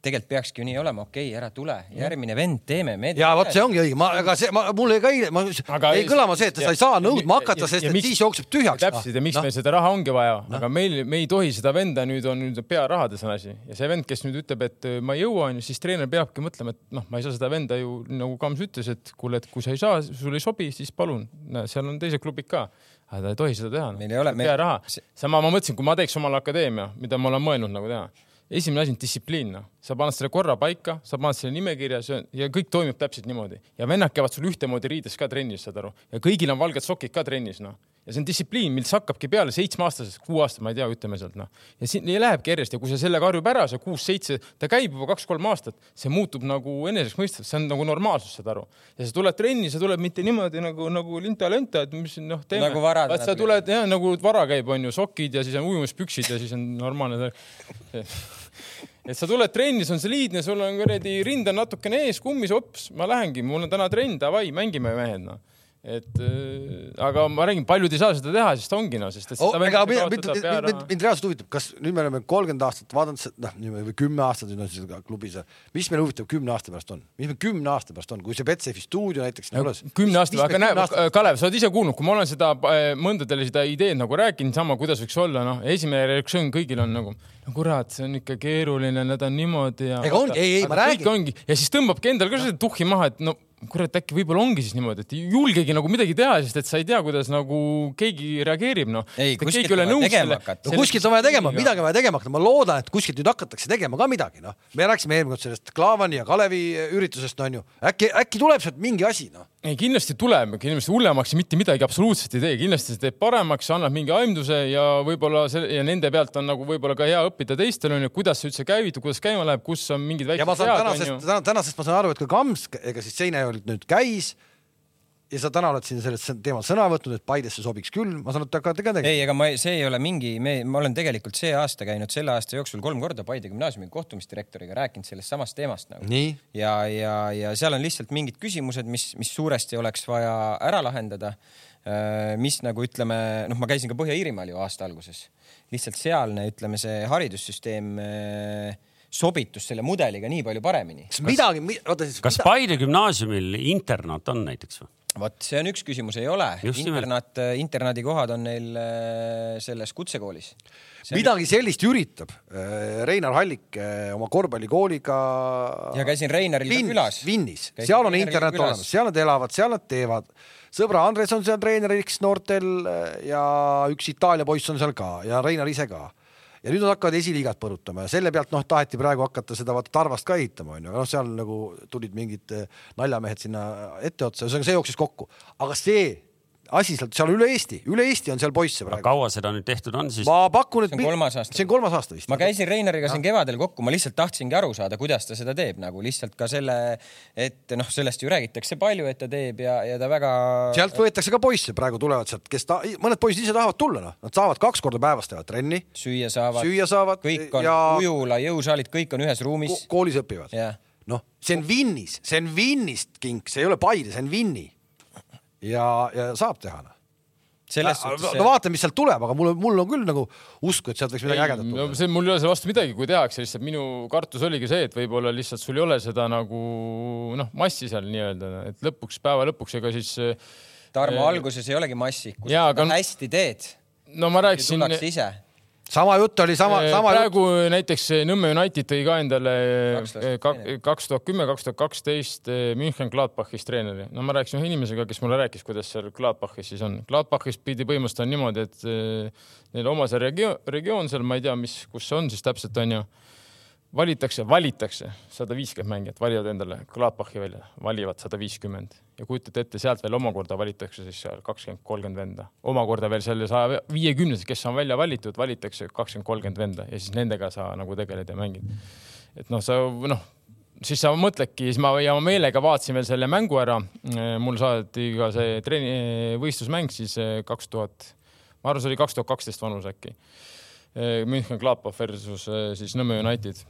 tegelikult peakski ju nii olema, okei okay,, ära tule, järgmine vend, teeme. ja vot see ongi õige, ma, aga see, ma, mul jäi ka eile, ma Aga jäi kõlama see, et sa ei saa nõudma ja- hakata, ja- sest ja et miks- siis jookseb tühjaks. täpselt ja miks noh. meil seda raha ongi vaja, aga meil, me ei tohi seda venda nüüd on nüüd pearahades on asi ja see vend, kes nüüd ütleb, et ma ei jõua, onju, siis treener peabki mõtlema, et noh, ma ei saa seda venda ju nagu Kams ütles, et kuule, et kui sa ei saa, sul ei sobi, siis palun, seal on teised klubid ka. aga ta ei tohi seda teha. Meil ei ole- me- pearaha sama ma mõtlesin, kui ma teeks omale akadeemia, mida ma olen mõelnud nagu teha esimene asi on distsipliin, noh, sa paned selle korra paika, sa paned selle nimekirja ja kõik toimib täpselt niimoodi ja vennad käivad sul ühtemoodi riides ka trennis, saad aru, ja kõigil on valged sokid ka trennis, noh. ja see on distsipliin, mis hakkabki peale seitsmeaastasest, kuue aastat, ma ei tea, ütleme sealt noh. ja siin lähebki järjest ja kui see sellega harjub ära, see kuus-seitse, ta käib juba kaks-kolm aastat, see muutub nagu enesestmõistetav, see on nagu normaalsus, saad aru. ja sa tuled trenni, sa tuled mitte niimoodi nagu, nagu linta-lönta, et mis noh, teeme. Nagu vara sa tuleb. tuled jah, nagu vara käib, on ju, sokid ja siis on ujumispüksid ja siis on normaalne [LAUGHS] [LAUGHS] et sa tuled trenni, see on soliidne, sul on kuradi rind on natukene ees, kummis, hops, ma lähengi, mul on täna trenn, davai, mängime mehed noh. Et äh, aga ma räägin, paljud ei saa seda teha, sest ongi noh, sest et Oh, ega mind, mind, mind, mind, reaalselt huvitab, kas nüüd me oleme kolmkümmend aastat vaadanud, noh, või kümme aastat nüüd on siis klubis, mis meil huvitav kümne aasta pärast on, mis meil kümne aasta pärast on, kui see Betsafe stuudio näiteks No, juures. kümne aasta, aga näe, Kalev, sa oled ise kuulnud, kui ma olen seda äh, mõndadele seda ideed nagu rääkinud, sama, kuidas võiks olla, noh, esimene reaktsioon kõigil on nagu, no kurat, see on ikka keeruline, nad on niimoodi ja. Ega ongi, ei, ei, ma räägin. ja siis tõmbabki endal ka seda tuhhi maha, et no kurat, äkki võib-olla ongi siis niimoodi, et ei julgegi nagu midagi teha, sest et sa ei tea, kuidas nagu keegi reageerib, noh. Ei, kuskilt on vaja tegema hakata. no kuskilt on vaja tegema, midagi on vaja tegema hakata, ma loodan, et kuskilt nüüd hakatakse tegema ka midagi, noh. me rääkisime eelmine kord sellest Klaavani ja Kalevi üritusest, on ju. äkki, äkki tuleb sealt mingi asi, noh. Ei kindlasti tuleb, kindlasti hullemaks mitte midagi absoluutselt ei tee, kindlasti see teeb paremaks, annab mingi aimduse ja võib-olla see ja nende pealt on nagu võib-olla ka hea õppida teistel on ju, kuidas see üldse käivitub, kuidas käima läheb, kus on mingid ja ma väiksed saan vead on tänasest, tänasest ma saan aru, et ka Kams, ega siis Seinejoelt nüüd käis ja sa täna oled siin sellest teemal sõna võtnud, et Paidesse sobiks küll, ma saan aru, et te hakkate ka tegema. ei, ega ma, see ei ole mingi, me, ma olen tegelikult see aasta käinud selle aasta jooksul kolm korda Paide gümnaasiumi kohtumisdirektoriga rääkinud sellest samast teemast nagu. ja, ja, ja seal on lihtsalt mingid küsimused, mis, mis suuresti oleks vaja ära lahendada. mis nagu ütleme, noh, ma käisin ka Põhja-Iirimaal ju aasta alguses, lihtsalt sealne, ütleme, see haridussüsteem eh, sobitus selle mudeliga nii palju paremini. kas midagi, oota siis. kas Paide gümnaasiumil internaat on näiteks või? Vot see on üks küsimus, ei ole. Internaat, internaadikohad on neil eh, selles kutsekoolis. midagi sellist üritab äh, Reinar Hallik äh, oma korvpallikooliga. ja käisin Reinariga Vinnis, külas. Vinnis, seal on külas. olemas, seal nad elavad, seal nad teevad. sõbra Andres on seal treeneriks noortel äh, ja üks Itaalia poiss on seal ka ja Reinar ise ka ja nüüd nad hakkavad esiliigat põrutama ja selle pealt noh, taheti praegu hakata seda vaata Tarvast ka ehitama onju, noh, seal nagu tulid mingid eh, naljamehed sinna etteotsa, ühesõnaga see jooksis kokku, aga see asi sealt, seal üle Eesti, üle Eesti on seal poisse praegu. kaua seda nüüd tehtud on siis? ma pakun, et See on kolmas aasta. see on kolmas aasta vist. ma käisin Reinariga siin kevadel kokku, ma lihtsalt tahtsingi aru saada, kuidas ta seda teeb nagu lihtsalt ka selle, et noh, sellest ju räägitakse palju, et ta teeb ja, ja ta väga. sealt võetakse ka poisse, praegu tulevad sealt, kes ta, mõned poisid ise tahavad tulla, noh, nad saavad kaks korda päevas teha trenni, süüa saavad. süüa saavad kõik on ja ujula, jõusaalid, kõik on ühes ruumis ko koolis õpivad. Noh, see on Vinnis, see on Vinnist kink, see ei ole Paide, see on Vinni. Ja, ja saab teha noh. selles no, suhtes no vaatame, mis sealt tuleb, aga mul, mul on küll nagu usku, et sealt võiks midagi ägedat no tulla. see mul ei ole selle vastu midagi, kui tehakse, lihtsalt minu kartus oligi see, et võib-olla lihtsalt sul ei ole seda nagu noh, massi seal nii-öelda, et lõpuks päeva lõpuks, ega siis Tarmo Eh, alguses ei olegi massi, kui sa aga- seda hästi teed, no ma rääkisin tullakse ise. Sama jutt oli sama, sama jutt. praegu näiteks Nõmme United tõi ka endale Kaks tuhat kümme, kaks tuhat kaksteist München Gladbachis treeneri. no ma rääkisin ühe inimesega, kes mulle rääkis, kuidas seal Gladbachis siis on. Gladbachis pidi põhimõtteliselt on niimoodi, et neil oma see regioon, regioon seal, ma ei tea, mis, kus see on siis täpselt onju valitakse, valitakse sada viiskümmend mängijat, valivad endale Gladbachi välja, valivad sada viiskümmend ja kujutate ette, sealt veel omakorda valitakse siis seal kakskümmend, kolmkümmend venda. omakorda veel selle saja viiekümnesest, kes on välja valitud, valitakse kakskümmend, kolmkümmend venda ja siis nendega sa nagu tegeled ja mängid. et noh, sa noh, siis sa mõtledki, siis ma ja ma meelega vaatasin veel selle mängu ära. mul saadeti ka see treeni, võistlusmäng siis kaks tuhat, ma arvan, see oli kaks tuhat kaksteist vanus äkki. München Gladbach versus eh, siis Nõmme United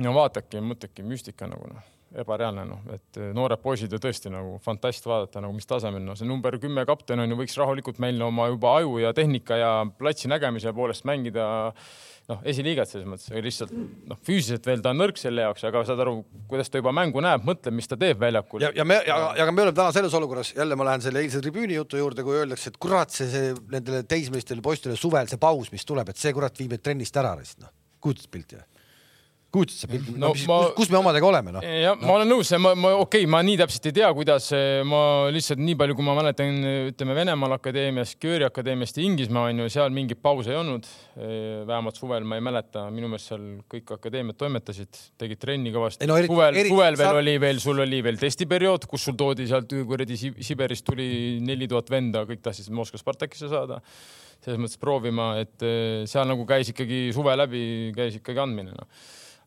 no vaatadki ja mõtledki müstika nagu noh, ebareaalne noh, et noored poisid ju tõesti nagu fantast vaadata nagu mis tasemel, no see number kümme kapten on ju, võiks rahulikult meil oma juba aju ja tehnika ja platsi nägemise poolest mängida noh, esiliigat selles mõttes, lihtsalt noh, füüsiliselt veel ta on nõrk selle jaoks, aga saad aru, kuidas ta juba mängu näeb, mõtleb, mis ta teeb väljakul. ja, ja me ja, ja me oleme täna selles olukorras, jälle ma lähen selle eilse tribüüni jutu juurde, kui öeldakse, et kurat, see, see nendele teismelistele poistele suvel see paus, mis tuleb, et see kurat viib meid trennist ära, noh, kujutad pilti või? Kujutad sa pilti no, no, ma... kus me omadega oleme, noh? jah no., ma olen nõus, ma, ma okei okay,, ma nii täpselt ei tea, kuidas ma lihtsalt nii palju, kui ma mäletan, ütleme Venemaal akadeemias, Kööri akadeemiast Inglismaa on ju, seal mingit pausi ei olnud. vähemalt suvel ma ei mäleta, minu meelest seal kõik akadeemiad toimetasid, tegid trenni kõvasti no,. suvel, suvel veel sa... oli veel, sul oli veel testiperiood, kus sul toodi sealt kuradi Siberist tuli neli tuhat venda, kõik tahtsid Moskva Spartakisse saada selles mõttes proovima, et seal nagu käis ikkagi suve läbi, käis ikkagi andmine noh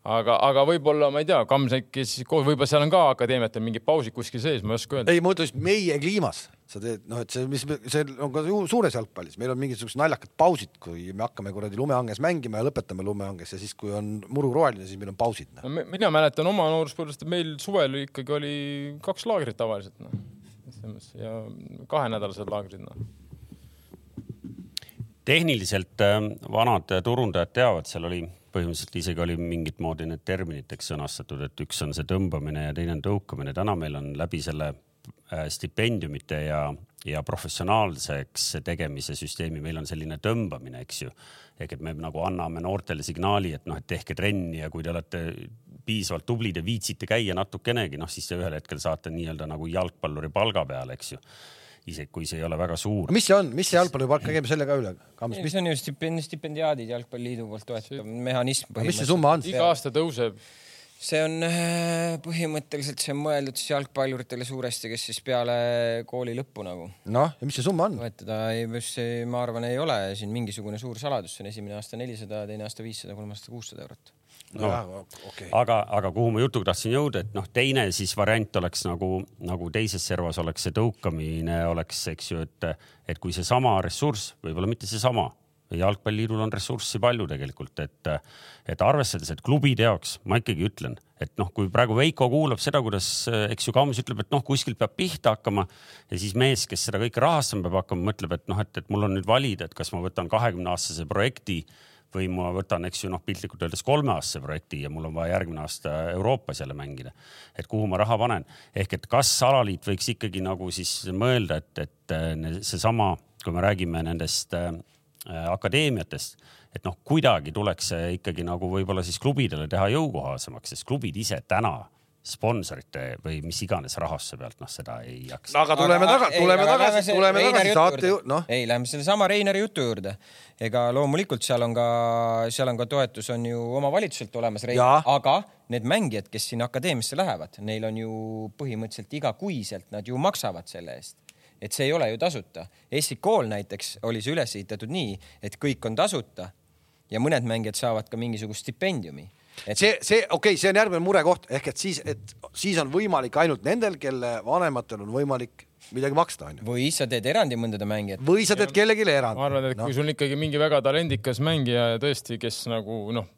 aga, aga võib-olla ma ei tea, Kams äkki siis võib-olla seal on ka akadeemiatel mingid pausid kuskil sees, ma ei oska öelda. ei, ma ütlen just meie kliimas, sa teed, noh, et see, mis see on ka suures jalgpallis, meil on mingisugused naljakad pausid, kui me hakkame kuradi lumehanges mängima ja lõpetame lumehanges ja siis, kui on muru roheline, siis meil on pausid no.. no mina mäletan oma nooruspõlvest, et meil suvel ikkagi oli kaks laagrit tavaliselt noh, ja kahenädalased laagrid noh. Tehniliselt äh, vanad turundajad teavad, seal oli põhimõtteliselt isegi oli mingit moodi need terminiteks sõnastatud, et üks on see tõmbamine ja teine on tõukamine. täna meil on läbi selle äh, stipendiumite ja, ja professionaalseks tegemise süsteemi, meil on selline tõmbamine, eks ju. ehk et me nagu anname noortele signaali, et noh, et tehke trenni ja kui te olete piisavalt tublid ja viitsite käia natukenegi, noh siis ühel hetkel saate nii-öelda nagu jalgpalluri palga peale, eks ju isegi kui see ei ole väga suur. mis see on, mis see jalgpallipalk, käime selle ka üle. Mis... see on ju stipend, stipendiaadid Jalgpalliliidu poolt toetatav mehhanism. mis see summa on? iga aasta tõuseb see on äh, põhimõtteliselt, see on mõeldud siis jalgpalluritele suuresti, kes siis peale kooli lõppu nagu. noh, ja mis see summa on? toetada ma arvan, ei ole siin mingisugune suur saladus, see on esimene aasta nelisada, teine aasta viissada, kolmas aasta kuussada eurot no, okay. aga, aga kuhu ma jutuga tahtsin jõuda, et noh, teine siis variant oleks nagu, nagu teises servas oleks see tõukamine oleks, eks ju, et, et kui seesama ressurss, võib-olla mitte seesama, jalgpalliliidul on ressurssi palju tegelikult, et, et arvestades, et klubide jaoks ma ikkagi ütlen, et noh, kui praegu Veiko kuulab seda, kuidas, eks ju, Kams ütleb, et noh, kuskilt peab pihta hakkama ja siis mees, kes seda kõike rahastama peab hakkama, mõtleb, et noh, et, et mul on nüüd valida, et kas ma võtan kahekümne aastase projekti või ma võtan, eks ju, noh, piltlikult öeldes kolmeaastase projekti ja mul on vaja järgmine aasta Euroopas jälle mängida. et kuhu ma raha panen, ehk et kas alaliit võiks ikkagi nagu siis mõelda, et, et seesama, kui me räägime nendest äh, akadeemiatest, et noh, kuidagi tuleks see ikkagi nagu võib-olla siis klubidele teha jõukohasemaks, sest klubid ise täna sponsorite või mis iganes rahastuse pealt, noh, seda ei jaksa. aga tuleme tagasi, tuleme tagasi, tuleme tagasi saate ju, noh. ei, lähme sellesama Reinari jutu juurde. ega loomulikult seal on ka, seal on ka toetus on ju omavalitsuselt olemas, aga need mängijad, kes sinna akadeemiasse lähevad, neil on ju põhimõtteliselt igakuiselt, nad ju maksavad selle eest et see ei ole ju tasuta. Eesti kool näiteks oli see üles ehitatud nii, et kõik on tasuta ja mõned mängijad saavad ka mingisugust stipendiumi et see, see okei okay,, see on järgmine murekoht ehk et siis, et siis on võimalik ainult nendel, kelle vanematel on võimalik midagi maksta, onju. või sa teed erandi mõndade mängijatele. või sa teed kellelegi erandi. ma arvan, et no. kui sul ikkagi mingi väga talendikas mängija ja tõesti, kes nagu noh,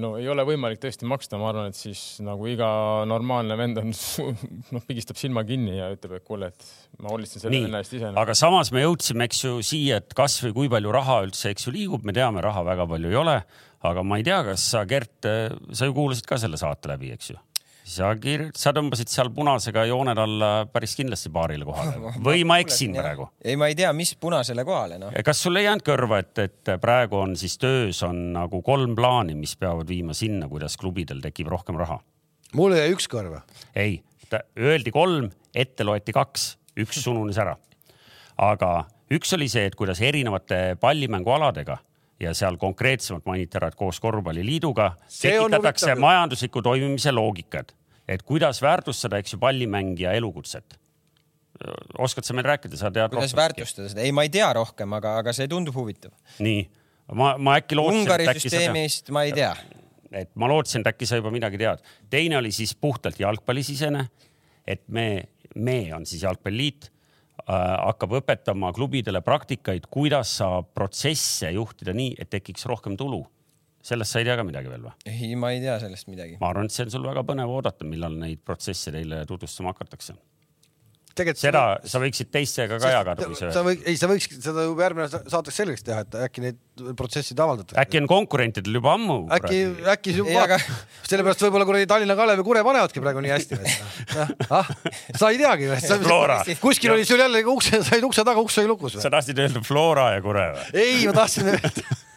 no ei ole võimalik tõesti maksta, ma arvan, et siis nagu iga normaalne vend on, noh, pigistab silma kinni ja ütleb, et kuule, et ma hoolitsen selle venna eest ise. aga samas me jõudsime, eks ju, siia, et kasvõi kui palju raha üldse, eks ju, liigub, me teame, raha väga palju ei ole aga ma ei tea, kas sa, Gert, sa ju kuulasid ka selle saate läbi, eks ju? Sa kir-, sa tõmbasid seal punasega jooned alla päris kindlasti paarile kohale [LAUGHS] või ma eksin praegu? ei, ma ei tea, mis punasele kohale, noh. kas sul ei jäänud kõrva, et, et praegu on siis töös on nagu kolm plaani, mis peavad viima sinna, kuidas klubidel tekib rohkem raha? mul jäi üks kõrva. ei, öeldi kolm, ette loeti kaks, üks sununes ära. aga üks oli see, et kuidas erinevate pallimängualadega ja seal konkreetsemalt mainiti ära, et koos korvpalliliiduga tekitatakse majandusliku toimimise loogikad, et kuidas väärtustada, eks ju, pallimängija elukutset. oskad sa meil rääkida, sa tead? kuidas väärtustada seda? ei, ma ei tea rohkem, aga, aga see tundub huvitav. nii, ma, ma äkki lootsin. Ungari süsteemist ma ei tea. et ma lootsin, et äkki sa juba midagi tead. teine oli siis puhtalt jalgpallisisene, et me, me on siis Jalgpalliliit Äh, hakkab õpetama klubidele praktikaid, kuidas saab protsesse juhtida nii, et tekiks rohkem tulu. Sellest sa ei tea ka midagi veel või? ei, ma ei tea sellest midagi. ma arvan, et see on sul väga põnev oodata, millal neid protsesse teile tutvustama hakatakse. tegelikult seda sa võiksid teistega ka jagada, kui sa see, või ei, sa võiks seda juba järgmine sa- saateks selgeks teha, et äkki neid protsessid avaldatakse. äkki on konkurentidel juba ammu. äkki, äkki Ei, aga- [LAUGHS] sellepärast võib-olla kuradi Tallinna Kalev ja Kure panevadki praegu nii hästi. [LAUGHS] ah, sa ei teagi või Flora.? kuskil oli sul jälle ukse, said ukse taga, uks oli lukus sa või? tahtsid öelda Flora ja Kure või? ei, ma tahtsin öelda. [LAUGHS]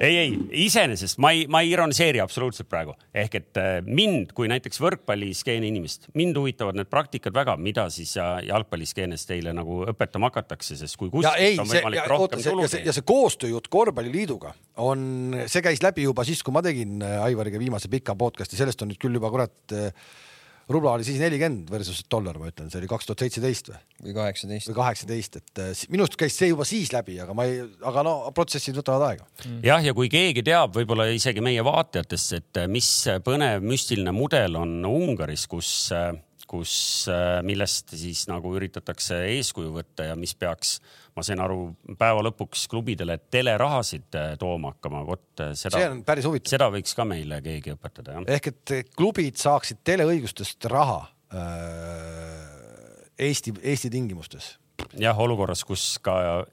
ei, ei iseenesest ma ei, ma ei ironiseeri absoluutselt praegu, ehk et äh, mind kui näiteks võrkpalliskeene inimest, mind huvitavad need praktikad väga, mida siis ja- jalgpalliskeenes teile nagu õpetama hakatakse, sest kui ja ei, kuskilt on see, võimalik oota, rohkem see tulu ja see, ja see koostööjutt Korvpalliliiduga on, see käis läbi juba siis, kui ma tegin äh, Aivariga viimase pika podcast'i, sellest on nüüd küll juba kurat, rubla oli siis nelikümmend versus dollar, ma ütlen, see oli kaks tuhat seitseteist või, või kaheksateist või. kaheksateist, et äh, minu arust käis see juba siis läbi, aga ma ei, aga no protsessid võtavad aega. jah, ja kui keegi teab, võib-olla isegi meie vaatajatest, et äh, mis põnev müstiline mudel on Ungaris, kus, kus, millest siis nagu üritatakse eeskuju võtta ja mis peaks, ma sain aru, päeva lõpuks klubidele telerahasid äh, tooma hakkama, vot äh, seda see, on päris huvitav. seda võiks ka meile keegi õpetada, jah. ehk et klubid saaksid teleõigustest raha äh, Eesti, Eesti tingimustes. jah, olukorras, kus ka,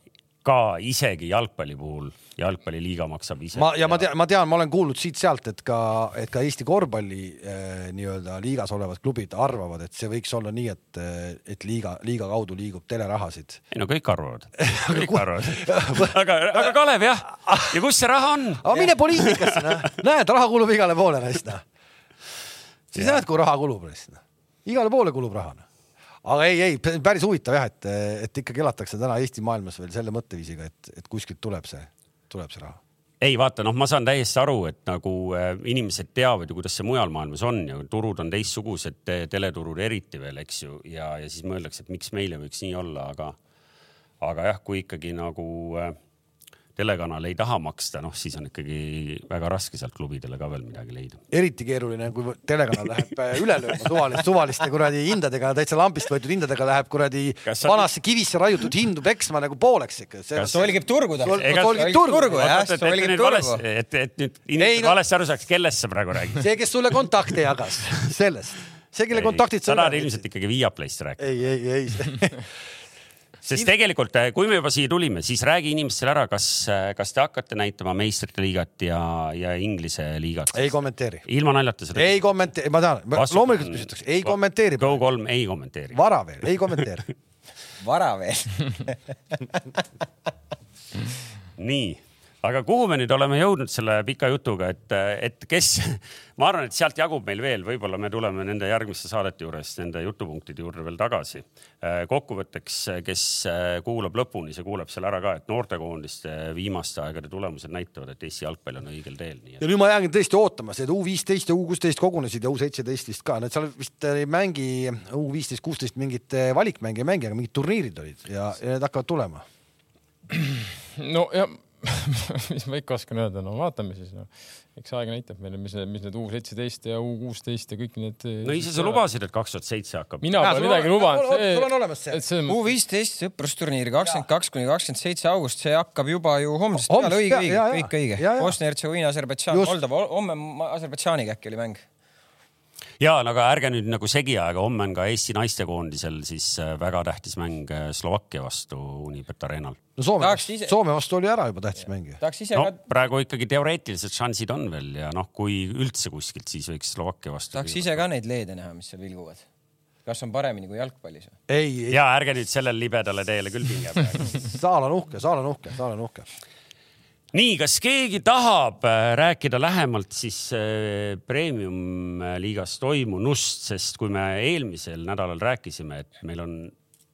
ka isegi jalgpalli puhul jalgpalliliiga maksab ise. ma ja ma tean, ma tean, ma olen kuulnud siit-sealt, et ka, et ka Eesti korvpalli äh, nii-öelda liigas olevad klubid arvavad, et see võiks olla nii, et, et liiga, liiga kaudu liigub telerahasid. ei no kõik arvavad, [LAUGHS] kõik arvavad. aga, aga Kalev jah, ja kus see raha on? aga mine poliitikasse, noh, näed, raha kulub igale poole, noh. siis Jah. näed, kuhu raha kulub, noh. igale poole kulub raha, noh. Aga ei, ei, päris huvitav jah, et, et ikkagi elatakse täna Eesti maailmas veel selle mõtteviisiga, et, et kuskilt tuleb see, tuleb see raha. ei vaata, noh, ma saan täiesti aru, et nagu äh, inimesed teavad ju, kuidas see mujal maailmas on ja turud on teistsugused, teleturud eriti veel, eks ju, ja, ja siis mõeldakse, et miks meil ei võiks nii olla, aga, aga jah, kui ikkagi nagu äh, telekanal ei taha maksta, noh, siis on ikkagi väga raske sealt klubidele ka veel midagi leida. eriti keeruline, kui telekanal läheb äh, üle lööma suvaliste, suvaliste kuradi hindadega, täitsa lambist võetud hindadega läheb kuradi sa- vanasse kivisse raiutud hindu peksma nagu pooleks ikka. Solgib turgu ta. Solgib turgu, jah, solgib turgu et, et nüüd Ei, inimesed no- valesti aru saaks, kellest sa praegu räägid. see, kes sulle kontakte jagas, sellest, see, kelle kontaktid sa tahad ilmselt ikkagi Viaplayst rääkida. ei, ei, ei, [LAUGHS] sest tegelikult, kui me juba siia tulime, siis räägi inimestele ära, kas, kas te hakkate näitama meistrite liigat ja, ja Inglise liigat? ei kommenteeri, ilma naljata seda. ei kommenteeri, ma tean, loomulikult küsitakse, ei kommenteeri, Go3 ei kommenteeri. vara veel, ei kommenteeri. vara veel. nii, aga kuhu me nüüd oleme jõudnud selle pika jutuga, et, et kes, [LAUGHS] ma arvan, et sealt jagub meil veel, võib-olla me tuleme nende järgmiste saadete juures nende jutupunktide juurde veel tagasi. kokkuvõtteks, kes kuulab lõpuni, see kuuleb selle ära ka, et noortekoondiste viimaste aegade tulemused näitavad, et Eesti jalgpall on õigel teel, nii et ja nüüd ma jäängi tõesti ootama, see U viisteist ja U kuusteist kogunesid ja U seitseteist vist ka, need seal vist ei mängi U viisteist, kuusteist mingit valikmänge ei mängi, aga mingid turniirid olid ja, ja need hakkavad tulema. no ja [LAUGHS] mis ma ikka oskan öelda, no vaatame siis no.. eks aeg näitab meile, mis, mis need U seitseteist ja U kuusteist ja kõik need. no ise sa. lubasid, et kaks tuhat seitse hakkab. mina pole midagi lubanud. sul on olemas see. U viisteist sõprusturniir kakskümmend kaks kuni kakskümmend seitse august, see hakkab juba ju homsest peale, õige, õige, kõik õige. Bosnia-Hertsegoviina, Aserbaidžaan. Moldova, homme Aserbaidžaaniga äkki oli mäng. Ja no aga ärge nüüd nagu segi ajage, homme on ka Eesti naistekoondisel siis äh, väga tähtis mäng äh, Slovakkia vastu Unibet Arenal. no Soome ise-, Soome vastu oli ära juba tähtis mäng ju. no ka, praegu ikkagi teoreetilised šansid on veel ja noh, kui üldse kuskilt, siis võiks Slovakkia vastu. tahaks ise ka neid leede näha, mis seal vilguvad. kas on paremini kui jalgpallis või? ei, ei, ja ärge nüüd sellele libedale teele küll pinge [LAUGHS] praegu. Saal on uhke, Saal on uhke, Saal on uhke. nii, kas keegi tahab äh, rääkida lähemalt siis äh, premium-liigas toimunust, sest kui me eelmisel nädalal rääkisime, et meil on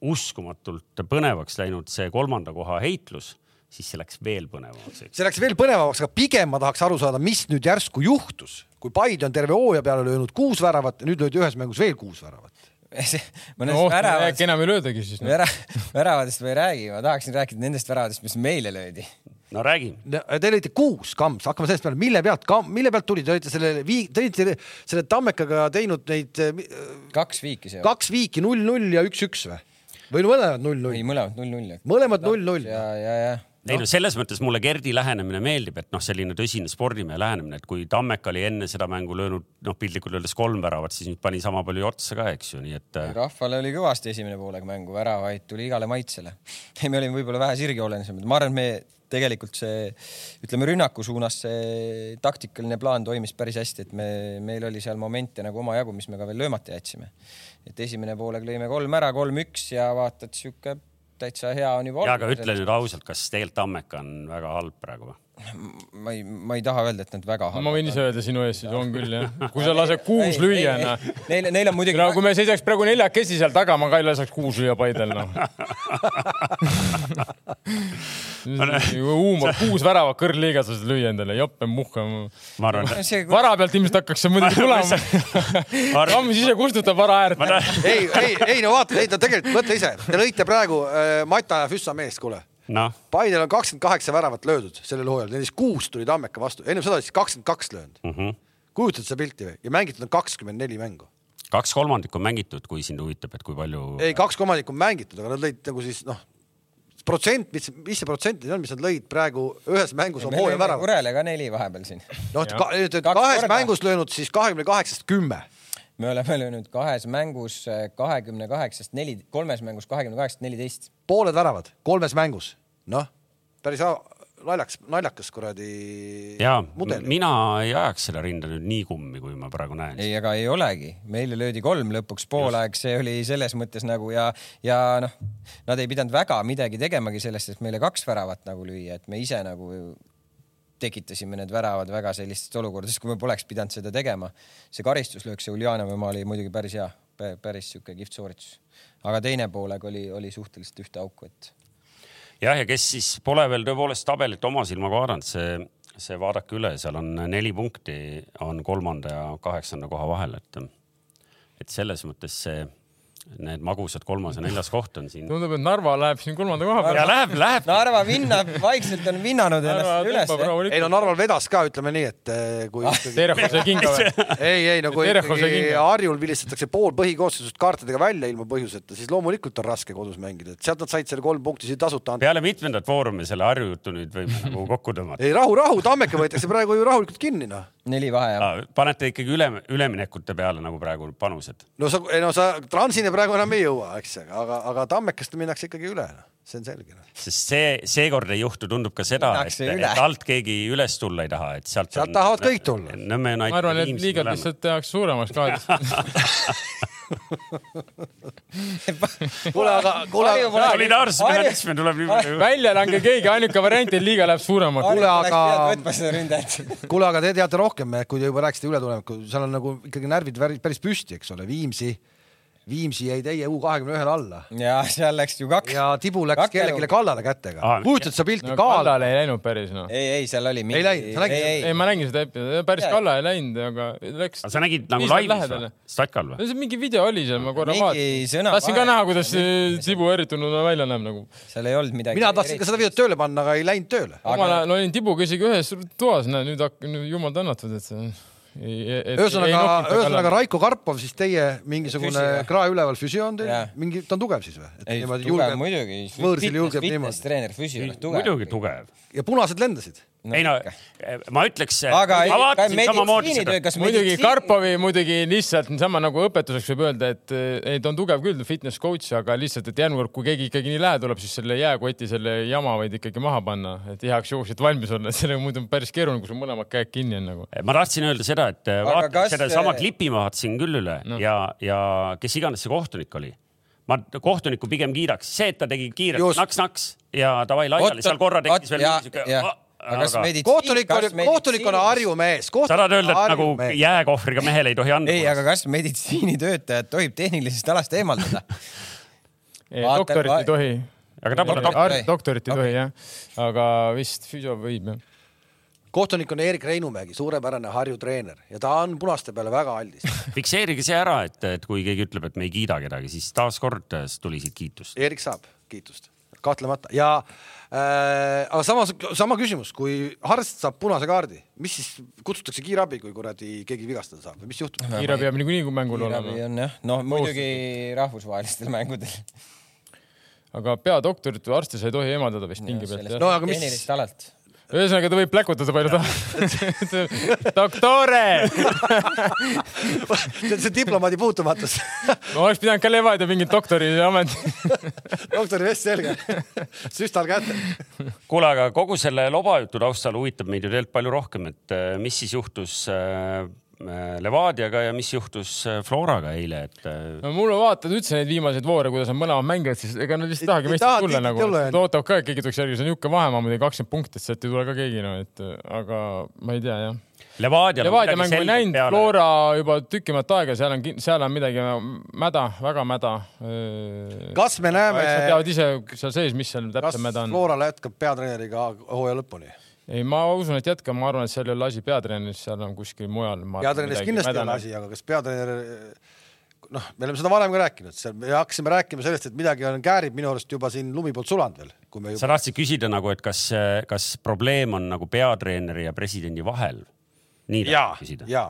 uskumatult põnevaks läinud see kolmanda koha heitlus, siis see läks veel põnevamaks, see läks veel põnevamaks, aga pigem ma tahaks aru saada, mis nüüd järsku juhtus, kui Paide on terve hooaja peale löönud kuus väravat ja nüüd löödi ühes mängus veel kuus väravat. [LAUGHS] mõnest noh, väravast äkki, enam ei löödagi siis no.. vära-, [LAUGHS] väravadest ma ei räägi, ma tahaksin rääkida nendest väravadest, mis meile löödi. No räägi. Te olite kuus kamps, hakkame sellest peale, mille pealt, mille pealt tuli, te olite selle vii-, te olite selle Tammekaga teinud neid äh, kaks viiki seal. kaks viiki, null-null ja üks-üks või? või mõlemad ei, null-null? mõlemad null-null. mõlemad null-null. ja, ja, ja ei no selles mõttes mulle Gerdi lähenemine meeldib, et noh, selline tõsine spordimehe lähenemine, et kui Tammek oli enne seda mängu löönud noh, piltlikult öeldes kolm väravat, siis nüüd pani sama palju otsa ka, eks ju, nii et. äh, rahvale oli kõvasti esimene poolega mängu, väravaid tuli igale maitsele. [LAUGHS] me olime võib-olla vähe sirgjoonelised, ma arvan, et me tegelikult see, ütleme rünnaku suunas see taktikaline plaan toimis päris hästi, et me, meil oli seal momente nagu omajagu, mis me ka veel löömata jätsime. et esimene poolega lõime kolm ära, kolm-üks ja vaatad sihuke täitsa hea on juba. ja aga ütle nüüd ausalt, kas tegelikult Tammeka on väga halb praegu või? ma ei, ma ei taha öelda, et nad väga halvad ma võin ise öelda sinu ees, siis on küll jah. [LAUGHS] kui sa lased kuus lüüa, noh. Neil, neil on muidugi no kui me seisaks praegu neljakesi seal taga, ma ka ei laseks kuus lüüa Paidel, noh. [LAUGHS] huumor, [LAUGHS] kuus väravat kõrgliigas lased lüüa endale, jope muhka. ma arvan, et vara pealt ilmselt hakkaks see muidugi tulema. [LAUGHS] Rammis ise kustutab vara äärt. ei, ei, ei no vaata, ei no tegelikult mõtle ise, te lõite praegu äh, Mata ja Füssa meest, kuule noh, Paidel on kakskümmend kaheksa väravat löödud sellel hooajal, nendest kuus tuli Tammeka vastu, ennem seda oli siis kakskümmend kaks löönud mm. Mhm. -hmm. kujutad seda pilti või? ja mängitud on kakskümmend neli mängu. kaks kolmandikku on mängitud, kui sind huvitab, et kui palju. ei, kaks kolmandikku on mängitud, aga nad lõid nagu siis noh, protsent, mis, mis see protsent on, mis nad lõid praegu ühes mängus on hooaja värava. Kurele ka neli vahepeal siin. noh, kahes mängus löönud siis kahekümne kaheksast kümme me oleme löönud kahes mängus äh, kahekümne kaheksast neli, kolmes mängus kahekümne kaheksast neliteist. pooled väravad kolmes mängus, noh, päris naljakas, naljakas kuradi. ja mina ei ajaks seda rinda nüüd nii kummi, kui ma praegu näen. ei, aga ei olegi, meile löödi kolm lõpuks poolaeg, see oli selles mõttes nagu ja, ja noh, nad ei pidanud väga midagi tegemagi sellest, et meile kaks väravat nagu lüüa, et me ise nagu tekitasime need väravad väga sellistest olukordadest, kui me poleks pidanud seda tegema. see karistuslöök, see Uljanovi oma oli muidugi päris hea, päris sihuke kihvt sooritus. aga teine poolega oli, oli suhteliselt ühte auku, et. Jah, ja kes siis pole veel tõepoolest tabelit oma silmaga vaadanud, see, see vaadake üle, seal on neli punkti, on kolmanda ja kaheksanda koha vahel, et, et selles mõttes see need magusad kolmas ja neljas koht on siin. tundub, et Narva läheb siin kolmanda koha peale. ja läheb, läheb. Narva vinnab, vaikselt on vinnanud ennast üles. ei no Narval vedas ka, ütleme nii, et eh, kui ah,. Terho sai kinga või? [LAUGHS] ei, ei no kui ikkagi Harjul vilistatakse pool põhikoosseisust kaartidega välja ilma põhjuseta, siis loomulikult on raske kodus mängida, et sealt nad said selle kolm punkti siin tasuta anda. peale mitmendat foorumi selle Harju jutu nüüd võime [LAUGHS] nagu kokku tõmmata. ei rahu, rahu, Tammeka võetakse praegu ju rahulikult kinni noh. neli vahe jah. panete ikkagi üle, üleminekute peale nagu praegu panused? no sa, no sa Transini praegu enam ei jõua, eks, aga, aga Tammekast minnakse ikkagi üle, noh, see on selge no.. sest see, seekord ei juhtu, tundub ka seda, et, et alt keegi üles tulla ei taha, et sealt. sealt on, tahavad kõik tulla. Nõmme United. ma arvan, et liigad lihtsalt tehakse suuremaks ka [LAUGHS] kuule, aga, kuule. solidaarsusmehhanism tuleb nii palju. välja lange keegi, ainuke variant, et liiga läheb suuremaks. kuule, aga, [LAUGHS] kuule, aga te teate rohkem, kui te juba rääkisite ületulemiku, seal on nagu ikkagi närvid päris püsti, eks ole, Viimsi Viimsi jäi teie U kahekümne ühele alla. ja seal läks ju kaks. ja Tibu läks kellelegi kallale kätega ah,. kujutad sa pilti no,? kallale ei läinud päris noh. ei, ei seal oli mingi.... ei läinud, sa nägid? ei, ei, ma nägin seda epi-, päris kalla ei läinud, aga läks. sa nägid nagu laivis või? Statkal või? see mingi video oli seal, ma korra vaatasin. tahtsin ka näha, kuidas Tibu eritunud välja näeb nagu. seal ei olnud midagi. mina tahtsin ka seda videot tööle panna, aga ei läinud tööle. omal ajal olin Tibuga isegi ühes toas, näe nüüd jumal tänatud, et see ühesõnaga, ühesõnaga Raiko Karpov, siis teie mingisugune krae üleval füsio on teil, mingi, ta on tugev siis või? ei, tugev muidugi. võõrsil julgeb niimoodi. treener, füsio, tugev. muidugi tugev. ja punased lendasid no,. ei no, ma ütleks. aga muidugi Karpovi muidugi lihtsalt niisama nagu õpetuseks võib öelda, et ei, ta on tugev küll, fitness coach, aga lihtsalt, et järgmine kord, kui keegi ikkagi nii lähe tuleb, siis selle jääkoti, selle jama võid ikkagi maha panna, et heaks juhuks, et valmis olla, [LAUGHS] et sellega muidu on päris keeruline, kui sul mõlemad käed kinni on nagu. ma tahtsin öelda seda, et vaata, sedasama klipi ma vaatasin küll üle no. ja, ja kes iganes see kohtunik oli ma kohtunikku pigem kiidaks, see, et ta tegi kiirelt naks-naks ja davai laiali, seal korra tekkis veel siuke aga kas meditsiin. kohtunik on, kohtunik on Harju mees. sa tahad öelda, et nagu jääkohvriga mehele ei tohi anda? ei, aga kas meditsiinitöötajat tohib tehnilisest alast eemaldada [LAUGHS] doktorit ei tohi. aga ta pole doktor. doktorit ei tohi jah, aga vist füsio võib jah kohtunik on Erik Reinumägi, suurepärane Harju treener ja ta on punaste peale väga aldis [LAUGHS] fikseerige see ära, et, et kui keegi ütleb, et me ei kiida kedagi, siis taaskord tuli siit kiitust. Erik saab kiitust, kahtlemata ja äh, aga samas sama küsimus, kui Harst saab punase kaardi, mis siis kutsutakse kiirabi, kui kuradi keegi vigastada saab või mis juhtub? kiirabi peab niikuinii mängul olema. kiirabi on jah, noh muidugi rahvusvahelistel mängudel aga peadoktorit või arsti sa ei tohi eemaldada vist pingi pealt No aga mis- tehnilisest alalt. Ühesõnaga ta võib pläkutada palju tahab. [LAUGHS] doktore, see on see diplomaadi puutumatus. ma oleks pidanud ka Levadia mingit doktoriameti. doktori vest selga, süstal kätte. kuule, aga kogu selle lobajutu taustal huvitab meid ju tegelikult palju rohkem, et äh, mis siis juhtus äh, Levadiaga ja mis juhtus äh, Floraga eile, et äh, no mulle vaatad üldse neid viimaseid voore, kuidas on mõlemad mängijad, siis ega nad lihtsalt ei tahagi Ei meist taha tulla nagu tulla,, ootavad ka, et keegi tuleks järgi, see on niisugune vahemaa muidugi kakskümmend punkti, et sealt ei tule ka keegi no, et aga ma ei tea jah. Levadia. Levadia mängu ei näinud, Flora juba tükimat aega, seal on, seal on midagi mäda, väga mäda. kas me näeme, Nad teavad ise seal sees, mis seal täpselt mäda on. Florale jätkab peatreeneriga hooaja lõpuni? ei, ma usun, et jätkab, ma arvan, et seal ei ole asi peatreeneris, seal on kuskil mujal. peatreeneris kindlasti ei ole asi, aga kas peatreener, noh, me oleme seda varem ka rääkinud, me hakkasime rääkima sellest, et midagi on, käärib minu arust juba siin lumi poolt sulanud veel, kui me sa juba. tahtsid küsida nagu, et kas, kas probleem on nagu peatreeneri ja presidendi vahel? nii ja tahtsid, küsida? ja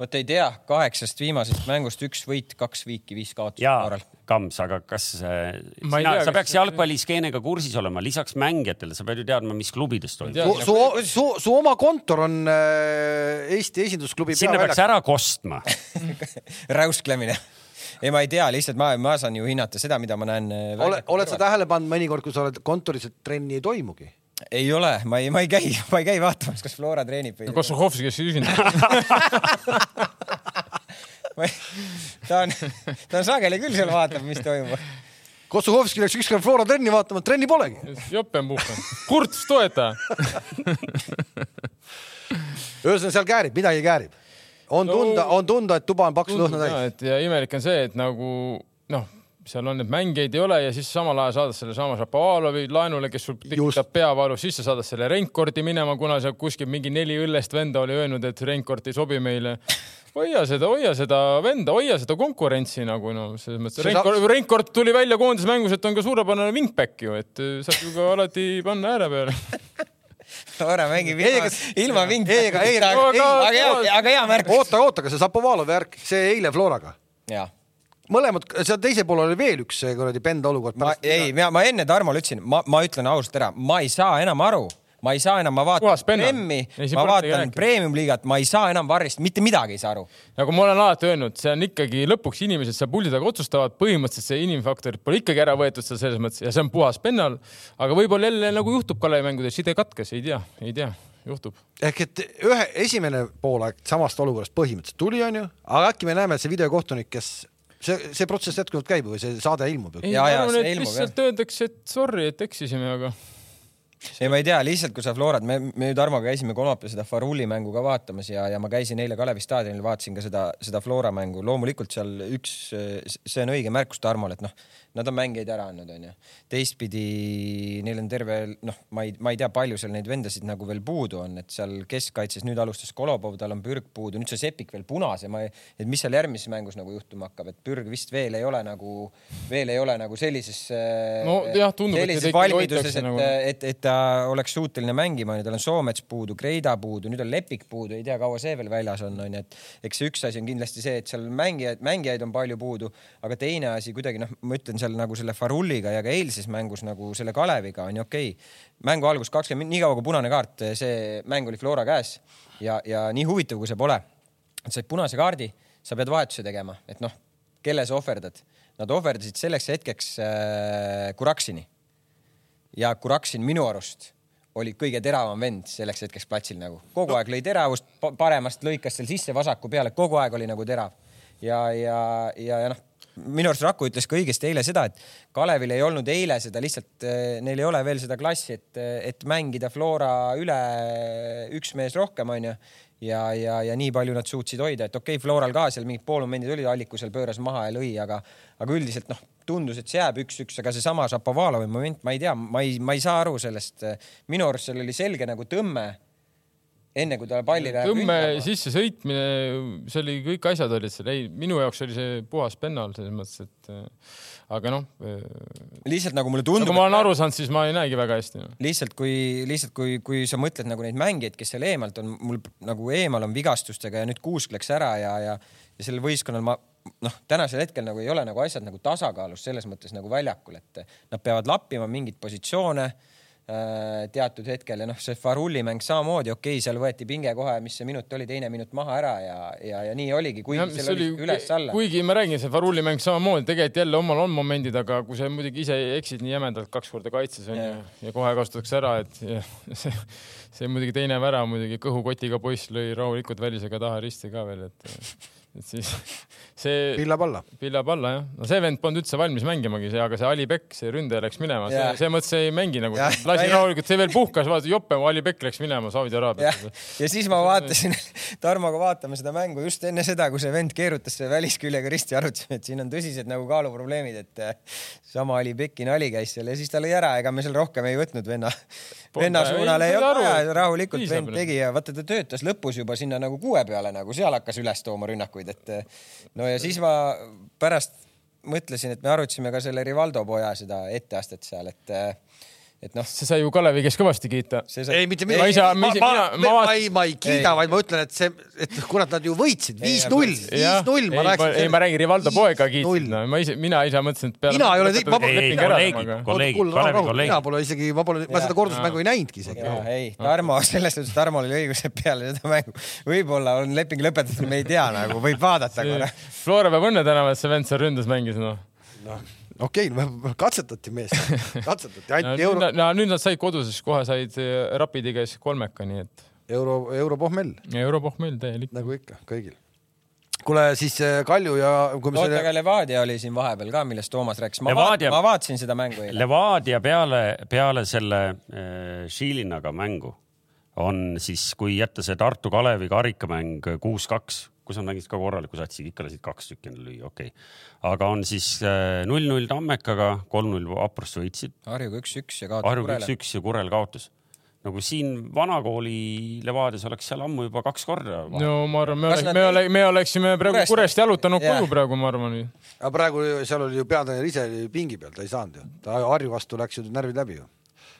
vot ei tea, kaheksast viimasest mängust üks võit, kaks viiki, viis kaotust ja Floral. Kams, aga kas äh, Ma sina, sa peaks jalgpalliskeenega kursis olema, lisaks mängijatele, sa pead ju teadma, mis klubides toimub su, su, su, su oma kontor on äh, Eesti esindusklubi sinna peaks ära kostma. [LAUGHS] räusklemine. ei, ma ei tea, lihtsalt ma, ma saan ju hinnata seda, mida ma näen. ole, oled sa tähele pannud mõnikord, kui sa oled kontoris, et trenni ei toimugi? Ei ole, ma ei, ma ei käi, ma ei käi vaatamas, kas Flora treenib või. Kossuhovski, kes ei küsinud. [LAUGHS] ta on, ta on sageli küll seal vaatab, mis toimub. Kossuhovski läks ükskord Flora trenni vaatama, trenni polegi. jopenpuhkan. Kurt, toeta. ühesõnaga seal käärib, midagi käärib. on No- tunda, on tunda, et tuba on paksu lõhna täis. et ja imelik on see, et nagu noh, seal on neid mängijaid ei ole ja siis samal ajal saadad sellesama Šapovalovi laenule, kes sul tekitab peavalu, siis sa saadad selle Reinkordi minema, kuna seal kuskil mingi neli õllest venda oli öelnud, et Reinkord ei sobi meile. hoia seda, hoia seda venda, hoia seda konkurentsi nagu noh, selles mõttes saab-, Reinkord tuli välja koondismängus, et on ka suurepärane wingback ju, et äh, saab ju ka alati panna ääre peale. [LAUGHS] Flora mängib ilma ilma vingi. ei, aga- ei, aga aga- hea, märk. oota, oota, aga see Zapovalovi värk, see eile Floraga, jaa mõlemad, seal teisel pool oli veel üks kuradi penda olukord. ma ei, ma, ma enne Tarmole ütlesin, ma, ma ütlen ausalt ära, ma ei saa enam aru, ma ei saa enam, ma vaatan siin ma vaatan premium-liigat, ma ei saa enam varrist mitte midagi ei saa aru. nagu ma olen alati öelnud, see on ikkagi lõpuks inimesed seal puldi taga otsustavad, põhimõtteliselt see inimfaktor pole ikkagi ära võetud seal selles mõttes ja see on puhas pennal. aga võib-olla jälle nagu juhtub Kalevi mängudes, side katkes, ei tea, ei tea, juhtub. ehk et ühe, esimene poolaeg samast olukorrast põhimõtteliselt tuli, onju, aga äkki me näeme, et see videokohtunik, kes see, see protsess jätkuvalt käib või see saade ilmub ju? ei, Ja, ma arvan, et ilmub, lihtsalt öeldakse, et sorry, et eksisime, aga ei, ma ei tea, lihtsalt kui sa Florat, me, me ju Tarmoga käisime kolmapäeval seda Faruli mängu ka vaatamas ja, ja ma käisin eile Kalevi staadionil, vaatasin ka seda, seda Flora mängu. loomulikult seal üks, see on õige märkus Tarmole, et noh, nad on mängijaid ära andnud, onju. teistpidi neil on terve, noh, ma ei, ma ei tea, palju seal neid vendasid nagu veel puudu on, et seal keskkaitses nüüd alustas Kolobov, tal on Pürg puudu, nüüd see Sepik veel punase, ma ei, et mis seal järgmises mängus nagu juhtuma hakkab, et Pürg vist veel ei ole nagu, veel ei ole nagu sellises. No jah, tundub, et teda valmiduses, hoitakse nagu- et, et ta oleks suuteline mängima, tal on Soomets puudu, Kreida puudu, nüüd on Lepik puudu, ei tea, kaua see veel väljas on, onju, et eks see üks asi on kindlasti see, et seal mängijaid, mängijaid on palju puudu, aga teine asi kuidagi noh, ma ütlen seal nagu selle Farulliga ja ka eilses mängus nagu selle Kaleviga on ju okei okay.. mängu algus kakskümmend, nii kaua kui punane kaart, see mäng oli Flora käes ja, ja nii huvitav, kui see pole, said punase kaardi, sa pead vahetuse tegema, et noh, kelle sa ohverdad. Nad ohverdasid selleks hetkeks äh, Kuraksini ja Kuraksin minu arust oli kõige teravam vend selleks hetkeks platsil nagu, kogu aeg lõi teravust, paremast lõikas seal sisse vasaku peale, kogu aeg oli nagu terav. ja, ja, ja, ja noh, minu arust Raku ütles ka õigesti eile seda, et Kalevil ei olnud eile seda lihtsalt, neil ei ole veel seda klassi, et, et mängida Flora üle üks mees rohkem, onju ja, ja, ja nii palju nad suutsid hoida, et okei okay,, Floral ka seal mingid poolmomendid olid, Alliku seal pööras maha ja lõi, aga, aga üldiselt noh, tundus, et see jääb üks-üks, aga seesama Šapovalovi moment, ma ei tea, ma ei, ma ei saa aru sellest. minu arust seal oli selge nagu tõmme enne kui ta palli läheb tõmme sisse sõitmine, see oli, kõik asjad olid seal, ei, minu jaoks oli see puhas pennal selles mõttes, et äh, aga noh, lihtsalt nagu mulle nagu tundub, ma olen aru saanud, siis ma ei näegi väga hästi no.. lihtsalt kui, lihtsalt kui, kui sa mõtled nagu neid mängijaid, kes seal eemalt on, mul nagu eemal on vigastustega ja nüüd Kuusk läks ära ja, ja, ja sellel võistkonnal ma noh, tänasel hetkel nagu ei ole nagu asjad nagu tasakaalus selles mõttes nagu väljakul, et nad peavad lappima mingeid positsioone äh, teatud hetkel ja noh, see Farulli mäng samamoodi, okei okay,, seal võeti pinge kohe, mis see minut oli, teine minut maha ära ja, ja, ja nii oligi, kuigi Jah, seal oli üles-alla. kuigi ma räägin, see Faruli mäng samamoodi, tegelikult jälle omal on momendid, aga kui sa muidugi ise eksid nii jämedalt kaks korda kaitses onju Jah. ja kohe kasutatakse ära, et ja, [LAUGHS] see, see muidugi teine värav muidugi kõhukotiga poiss lõi rahulikult välisega taha risti ka veel, et, [LAUGHS] et siis [LAUGHS] see pillab alla. pillab alla jah, no see vend polnud üldse valmis mängimagi, see, aga see Ali Bekk, see ründaja läks minema, see see mõttes ei mängi nagu, lasi rahulikult, see veel puhkas, vaata jope, Ali Bekk läks minema Saudi Araabiasse., ja siis ma vaatasin [LAUGHS] Tarmoga vaatame seda mängu just enne seda, kui see vend keerutas selle välisküljega risti, arutasime, et siin on tõsised nagu kaaluprobleemid, et eh, sama oli Beki nali käis seal ja siis ta lõi ära, ega me seal rohkem ei võtnud venna, venna suunal ei olnud vaja, rahulikult vend tegi ja vaata, ta töötas lõpus juba sinna nagu kuue peale nagu seal hakkas üles tooma rünnakuid, et eh, no ja siis ma pärast mõtlesin, et me arutasime ka selle Rivaldo poja seda etteastet seal, et et noh, see sai ju Kalevi käest kõvasti kiita. sai ei, mitte Ma midagi ma, ma- ma, mina- ma, ma ei, ma ei kiida, vaid ma ütlen, et see, et kurat, nad ju võitsid viis-null, viis-null, ei ma ei ma räägin Rivaldo poega kiitsin Null., no ma ise, mina ise mõtlesin, et peale. Mina ei ole teinud- ma- ära kolleegid, kolleegid, Kalevi kolleegid. mina pole isegi, ma pole, ma seda kordusmängu ei näinudki isegi. ja ei, Tarmo, [LAUGHS] selles suhtes Tarmol oli õigus, et peale seda mängu võib-olla on leping lõpetatud, me ei tea nagu, võib vaadata korra. Flora peab õnne tänama, et see vend seal ründes mängis, noh. noh, okei okay,, katsetati meest, [LAUGHS] katsetati, no, anti nüüd, euro, no, nüüd nad said koduses, kohe said eh, Rapidi käes kolmeka, nii et euro, europohmell Europohmell täielik. nagu ikka kõigil. kuule, siis äh, Kalju ja kui me oota, selle aga Levadia oli siin vahepeal ka, millest Toomas rääkis. ma Levadia- vaatasin seda mängu eile. Levadia peale, peale selle äh, Šilinaga mängu on siis, kui jätta see Tartu Kalevi karikamäng kuus-kaks, kus nad mängisid ka korraliku satsiga, ikka lasid kaks tükki endale lüüa, okei okay.. aga on siis null-null Tammekaga, kolm-null Vaprust võitsid, Harjuga üks-üks ja kaotas Harjuga Kurele. üks-üks ja Kurel kaotas. nagu siin vanakooli Levadias oleks seal ammu juba kaks korda. no ma arvan, me nad me ole, me oleksime praegu Kurest- Kurest jalutanud Jah. koju praegu, ma arvan. aga praegu seal oli ju peatreener ise pingi peal, ta ei saanud ju, ta Harju vastu läks ju närvid läbi ju.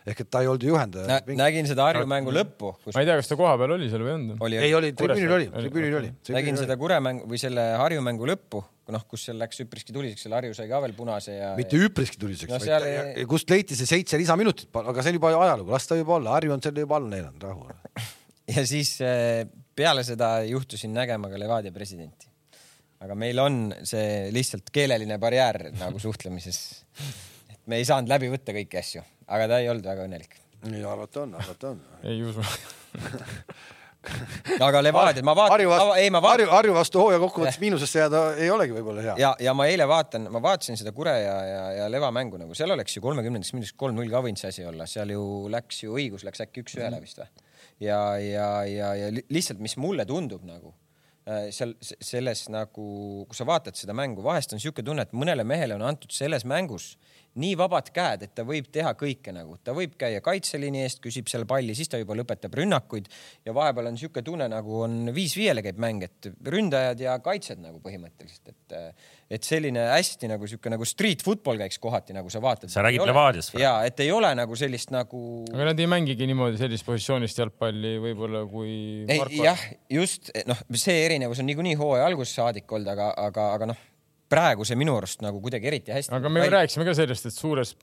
Ehk et ta ei olnud ju juhendaja. nägin seda Harju mängu lõppu, kus ma ei tea, kas ta kohapeal oli seal või ei olnud. oli ei, oli, tribüünil oli, tribüünil oli. nägin seda Kure mängu või selle Harju mängu lõppu, noh, kus seal läks üpriski tuliseks, seal Harju sai ka veel punase ja. mitte üpriski tuliseks No vaid ei- kust leiti see seitse lisaminutit, aga see on juba ajalugu, las ta juba olla, Harju on selle juba alla neelanud, rahu. [LAUGHS] ja siis eh, peale seda juhtusin nägema ka Levadia presidenti. aga meil on see lihtsalt keeleline barjäär nagu suhtlemises. et me ei saanud läbi võtta kõiki asju, aga ta ei olnud väga õnnelik. ei, arvata on, arvata on. [LAUGHS] ei usu. aga Levadia, ma Harju vaatan, vastu ei ma, Harju, vaatan Harju vastu hooaja kokkuvõttes miinusesse jääda ei olegi võib-olla hea. ja, ja ma eile vaatan, ma vaatasin seda Kure ja, ja, ja Leva mängu nagu seal oleks ju kolmekümnendaks minutiks kolm-null ka võinud see asi olla, seal ju läks ju õigus läks äkki üks-ühele vist või? ja, ja, ja, ja li- lihtsalt, mis mulle tundub nagu äh, seal selles nagu, kui sa vaatad seda mängu, vahest on niisugune tunne, et mõnele mehele on antud selles mängus nii vabad käed, et ta võib teha kõike nagu, ta võib käia kaitseliini eest, küsib seal palli, siis ta juba lõpetab rünnakuid ja vahepeal on niisugune tunne nagu on viis-viiele käib mäng, et ründajad ja kaitsjad nagu põhimõtteliselt, et et selline hästi nagu sihuke nagu street football käiks kohati, nagu sa vaatad. Sa räägid Levadiast või? ja et ei ole nagu sellist nagu. aga nad ei mängigi niimoodi sellist positsioonist jalgpalli võib-olla kui jah, just noh, see erinevus on niikuinii hooaja algusest saadik olnud, aga, aga, aga noh, praegu see minu arust nagu kuidagi eriti hästi. aga me ju rääkisime ka sellest, et suures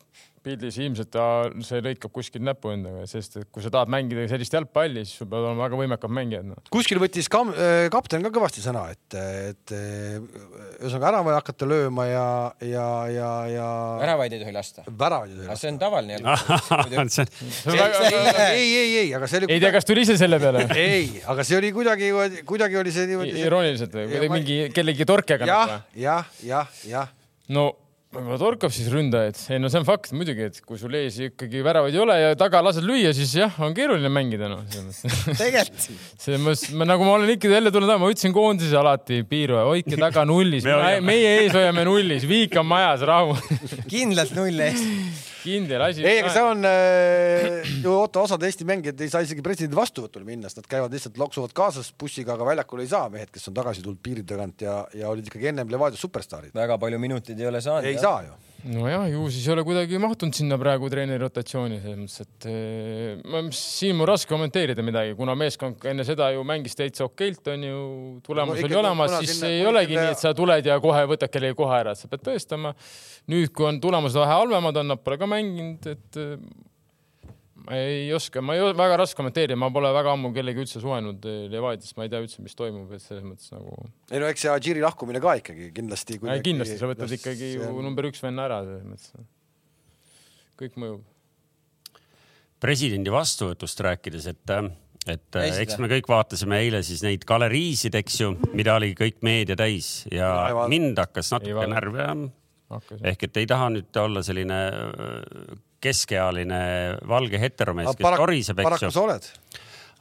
pildis ilmselt ta, see lõikab kuskilt näpu endaga, sest et kui sa tahad mängida sellist jalgpalli, siis sul peavad olema väga võimekad mängijad no.. kuskil võttis kam, äh, kapten ka kõvasti sõna, et, et äh, ühesõnaga ära vaja hakata lööma ja, ja, ja, ja väravaid ei tohi lasta. väravaid ei tohi lasta. see on tavaline jalgpall. [LAUGHS] ei, ei, ei, aga see oli ei tea, kas tuli ise selle peale? [LAUGHS] ei, aga see oli kuidagi, kuidagi oli see niimoodi. irooniliselt või kuidagi mingi kellegi torkega? jah, jah, jah, jah. no võib-olla torkab siis ründajaid, ei no see on fakt muidugi, et kui sul ees ikkagi väravaid ei ole ja taga lased lüüa, siis jah, on keeruline mängida noh, tegelikult. selles mõttes, [LAUGHS] nagu ma olen ikka jälle tulnud, ma ütlesin koondises alati piiru, hoidke taga nullis Me meie ees hoiame nullis, viik on majas, rahu. [LAUGHS] kindlalt null ees. Kindel asi. ei, aga see on äh, ju oota, osad Eesti mängijad ei saa isegi presidendi vastuvõtule minna, sest nad käivad lihtsalt loksuvad kaasas bussiga, aga väljakule ei saa mehed, kes on tagasi tulnud piiri tagant ja, ja olid ikkagi ennem Levadia superstaarid. väga palju minuteid ei ole saanud. ei saa ju. Nojah, ju siis ei ole kuidagi mahtunud sinna praegu treeneri rotatsiooni selles mõttes, et eh, ma, siin mul raske kommenteerida midagi, kuna meeskond enne seda ju mängis täitsa okeilt, on ju, tulemus No oli olemas, siis sinna- ei olegi sinna- nii, et sa tuled ja kohe võtad kellegi koha ära, sa pead tõestama. nüüd, kui on tulemused vähe halvemad on, nad pole ka mänginud, et eh, ma ei oska, ma ei, väga raske kommenteerida, ma pole väga ammu kellegi üldse suhelnud eh, Levadiast, ma ei tea üldse, mis toimub, et selles mõttes nagu ei no eks see Adžiri lahkumine ka ikkagi kindlasti. ei, kindlasti sa võtad ikkagi ju number üks venna ära selles mõttes. kõik mõjub. presidendi vastuvõtust rääkides, et, et Käisid eks või? me kõik vaatasime eile siis neid galeriisid, eks ju, mida oli kõik meedia täis ja vaadanud. mind hakkas natuke ajama. hakkas. ehk et ei taha nüüd olla selline keskealine valge heteromees, kes paraku, toriseb, eks paraku ju sa oled.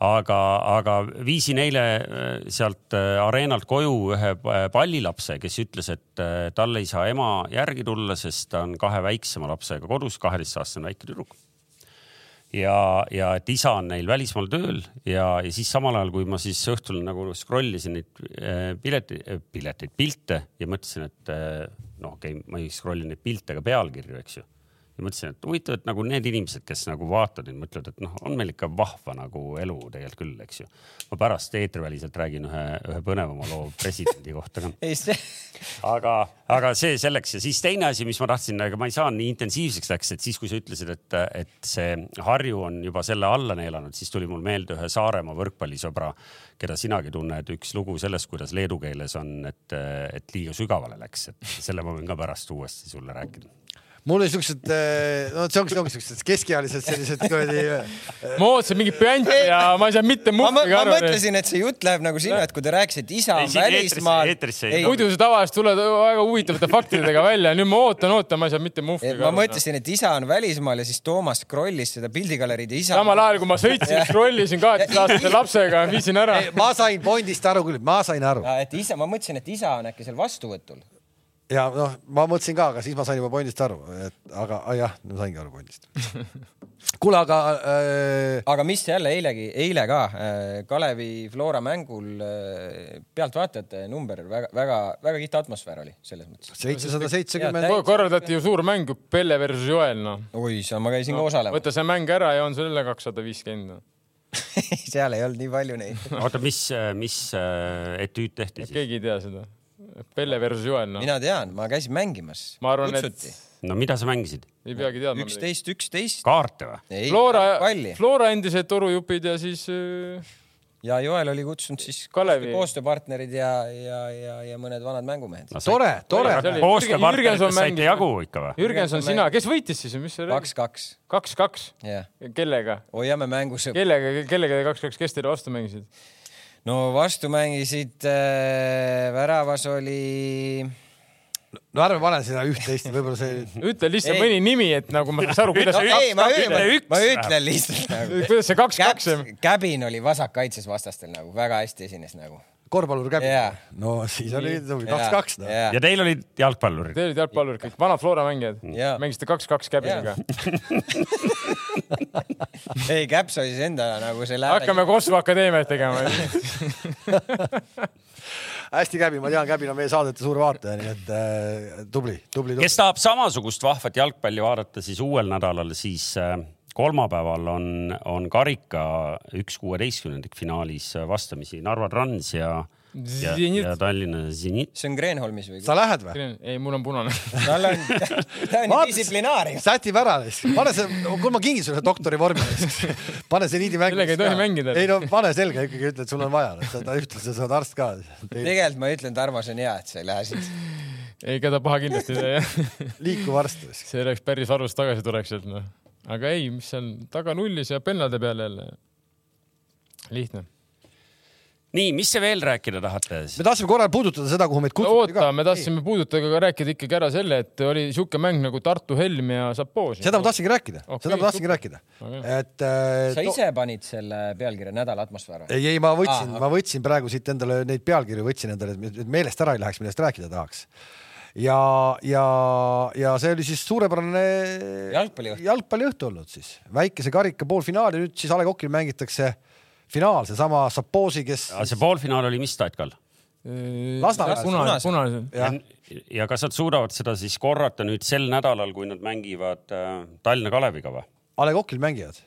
aga, aga viisin eile äh, sealt äh, areenalt koju ühe äh, pallilapse, kes ütles, et tal ei saa ema järgi tulla, sest ta on kahe väiksema lapsega kodus, kaheteistaastane väike tüdruk. ja, ja et isa on neil välismaal tööl ja, ja siis samal ajal, kui ma siis õhtul nagu scroll isin neid pileti, pileteid, pilte ja mõtlesin, et noh, okei okay,, ma ei scroll'i neid pilte ega pealkirju, eks ju ja mõtlesin, et huvitav, et nagu need inimesed, kes nagu vaatavad ja mõtlevad, et noh, on meil ikka vahva nagu elu tegelikult küll, eks ju. ma pärast eetriväliselt räägin ühe, ühe põnevama loo presidendi kohta ka. [LAUGHS] aga, aga see selleks ja siis teine asi, mis ma tahtsin, aga ma ei saanud nii intensiivseks läks, et siis, kui sa ütlesid, et, et see Harju on juba selle alla neelanud, siis tuli mul meelde ühe Saaremaa võrkpallisõbra, keda sinagi tunned, üks lugu sellest, kuidas leedu keeles on, et, et liiga sügavale läks, et selle ma võin ka pärast uuesti sulle rääkida mul oli siuksed, no see ongi, ongi siuksed keskealised sellised kuradi [LAUGHS] ma ootasin mingit püanti ja ma ei saanud mitte ma, ma, muhviga ma aru. mõtlesin, et see jutt läheb nagu sinna, et kui te rääkisite, isa on välismaal. muidu sa tavaliselt tuled väga huvitavate faktidega välja, nüüd ma ootan, ootan, ma ei saanud mitte muhviga ma aru. mõtlesin, et isa on välismaal ja siis Toomas scrollis seda pildigaleriid ja isa. samal ajal, kui ma sõitsin, scroll isin kaheteistaastase lapsega, viisin ära. ma sain Bondist aru küll, ma sain aru et isa, ma mõtlesin, et isa on äkki seal vastuvõtul. Ja noh, ma mõtlesin ka, aga siis ma sain juba Bondist aru, et aga ah, jah, ma saingi aru Bondist. [LAUGHS] kuule, aga äh, aga mis jälle eilegi, eile ka äh, Kalevi Flora mängul äh, pealtvaatajate number väga-väga kihvt atmosfäär oli selles mõttes. seitsesada seitsekümmend korraldati ju suur mäng, Pelle versus Joel, noh. oi, seal ma käisin ka osalemas. võta see mäng ära ja on sul jälle kakssada viiskümmend. noh. [LAUGHS] seal ei olnud nii palju neid. oota, mis, mis äh, etüüd tehti siis? keegi ei tea seda. Pelle versus Joel, noh. mina tean, ma käisin mängimas. ma arvan, et no mida sa mängisid? ei peagi teadma. üksteist, üksteist. kaarte või? Flora, Flora endised torujupid ja siis äh, ja Joel oli kutsunud siis Kalevi. koostööpartnerid ja, ja, ja, ja mõned vanad mängumehed. no, tore, tore See oli- koostööpartneritest Jürgenson saite jagu ikka või? Jürgenson, sina, kes võitis siis, mis sa räägid? kaks-kaks, kaks-kaks, jah. kellega? hoiame mängus. kellega, kellega te kaks-kaks, kes teile vastu mängisid? No vastu mängisid äh,, väravas oli no ärme pane sinna üht-teist, võib-olla see [LAUGHS] ütle lihtsalt Ei. mõni nimi, et nagu ma saaks aru, kuidas no, see ei, ma, kaks- ma, ütlen lihtsalt nagu. kuidas see kaks-kaks on? Käbin oli vasakkaitses vastastel nagu väga hästi esines nagu. korvpallur käib Jaa.. no siis oli kaks-kaks noh. ja teil olid jalgpallurid? Te olite jalgpallurid kõik, vanad Flora mängijad Jaa.. mängisite kaks-kaks käbiniga. [LAUGHS] ei, Käps hoidis enda nagu selle hakkame Kosmo Akadeemiat tegema. [LAUGHS] hästi Käbi, ma tean, Käbin on meie saadete suur vaataja, nii et äh, tubli, tubli, tubli. kes. tahab samasugust vahvat jalgpalli vaadata, siis uuel nädalal siis äh, kolmapäeval on, on karika üks kuueteistkümnendik finaalis vastamisi Narva Trans ja, ja, Zenit. ja Tallinna Zenit. see on Kreenholmis või? sa lähed või? ei, mul on punane. [LAUGHS] tal on, ta on distsiplinaar ju. sätib ära, pane see, kuule ma kingin sulle doktori vormi, pane see niidi mängu. Sellega ei tohi mängida. ei no pane selga ikkagi, ütle, et sul on vaja, ta ütleb, sa oled arst ka. tegelikult ma ütlen, Tarmo, see on hea, et sa ei lähe siit. ei, ega ta paha kindlasti ei tee, jah. liikuv arst. see oleks päris varus tagasi tuleks sealt, noh. aga ei, mis seal taga nullis ja pennade peal jälle. lihtne. nii, mis te veel rääkida tahate? me tahtsime korra puudutada seda, kuhu meid kutsuti oota, me tahtsime puudutada, aga rääkida ikkagi ära selle, et oli siuke mäng nagu Tartu Helm ja Zaporožje. seda ma tahtsingi rääkida. Okei, seda ma tahtsingi rääkida, Väga et äh, sa ise panid selle pealkirja Nädala atmosfäär ei, ei, ma võtsin Aa, ma võtsin praegu siit endale neid pealkirju, võtsin endale, et meelest ära ei läheks, millest rääkida tahaks. ja, ja, ja see oli siis suurepärane Jalgpalliõhtu. jalgpalliõhtu olnud siis, väikese karika poolfinaal ja nüüd siis A Le Coqil mängitakse finaal, seesama Saposi, kes. see poolfinaal oli mis tatkal? Lasnamäes. punasel, punasel. jah, ja kas nad suudavad seda siis korrata nüüd sel nädalal, kui nad mängivad äh, Tallinna Kaleviga või? A Le Coqil mängivad.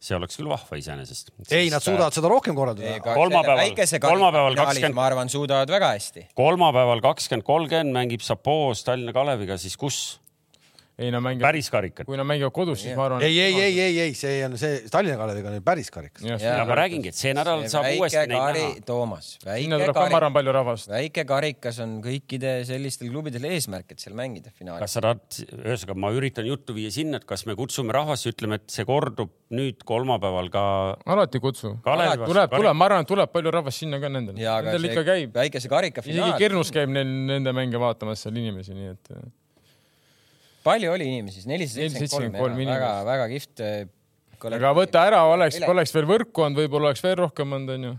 see oleks küll vahva iseenesest. ei, nad suudavad seda rohkem korraldada. Kolmapäeval- kolmapäeval 20 ma arvan, suudavad väga hästi. kolmapäeval kakskümmend kolmkümmend mängib Sapoos Tallinna Kaleviga, siis kus? ei, nad mängivad, päris karikat. kui nad mängivad kodus, siis ma arvan. ei, ei, ei, ei, ei, see on see Tallinna Kaleviga on päris karikas. ja ma räägingi, et see nädal saab väike uuesti neid näha., Toomas, väike tuleb ka, ma arvan, palju rahvast. väike karikas on kõikide sellistel klubidel eesmärk, et seal mängida finaalis kas. sa tahad, ühesõnaga ma üritan juttu viia sinna, et kas me kutsume rahvast, ütleme, et see kordub nüüd kolmapäeval ka alati kutsu. Tuleb, tuleb, ma arvan, et tuleb palju rahvast sinna ka nendel. ja Nendel ikka käib. väikese karika isegi finaal, Kernus käib neil nende mänge vaatamas seal inimesi, nii et palju oli inimesi, nelisada seitsekümmend 473 kolm, väga, inimest. väga kihvt. äh, aga võta ära, oleks, oleks veel võrku olnud, võib-olla oleks veel rohkem olnud, onju.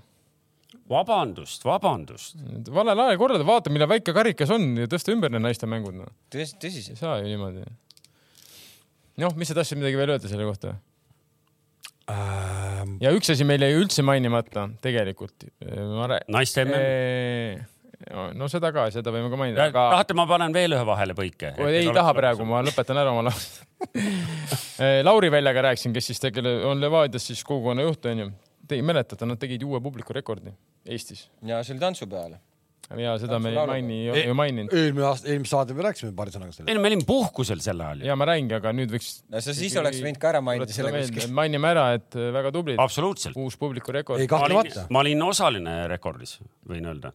vabandust, vabandust. valel ajal korraldada, vaata, millal väike karikas on ja tõsta ümber need naiste mängud, noh. tõsi, tõsiselt ei. saa ju niimoodi. noh, mis sa tahtsid midagi veel öelda selle kohta? Ähm, ja üks asi meil jäi üldse mainimata tegelikult. naiste mm. No seda ka, seda võime ka mainida, aga tahate, ma panen veel ühe vahelepõike? ei taha praegu, ma lõpetan ära oma lause. [LAUGHS] Lauri Väljaga rääkisin, kes siis tegeleb, on Levadias siis kogukonna juht onju. Te ei mäletata, nad tegid uue publiku rekordi Eestis ja see oli tantsu peale. ja seda me ei maini, ei ei maininud. eelmine aasta, eelmise saade me rääkisime paari sõnaga ei sellest. no me olime puhkusel sel ajal ju. ja ma räägingi, aga nüüd võiks. no sa siis oleks võinud ka ära mainida selle kuskil. mainime ära, et äh, väga tublid, absoluutselt. uus publiku rekord ei, kahtlemata., ma olin osaline rekordis, võin öelda.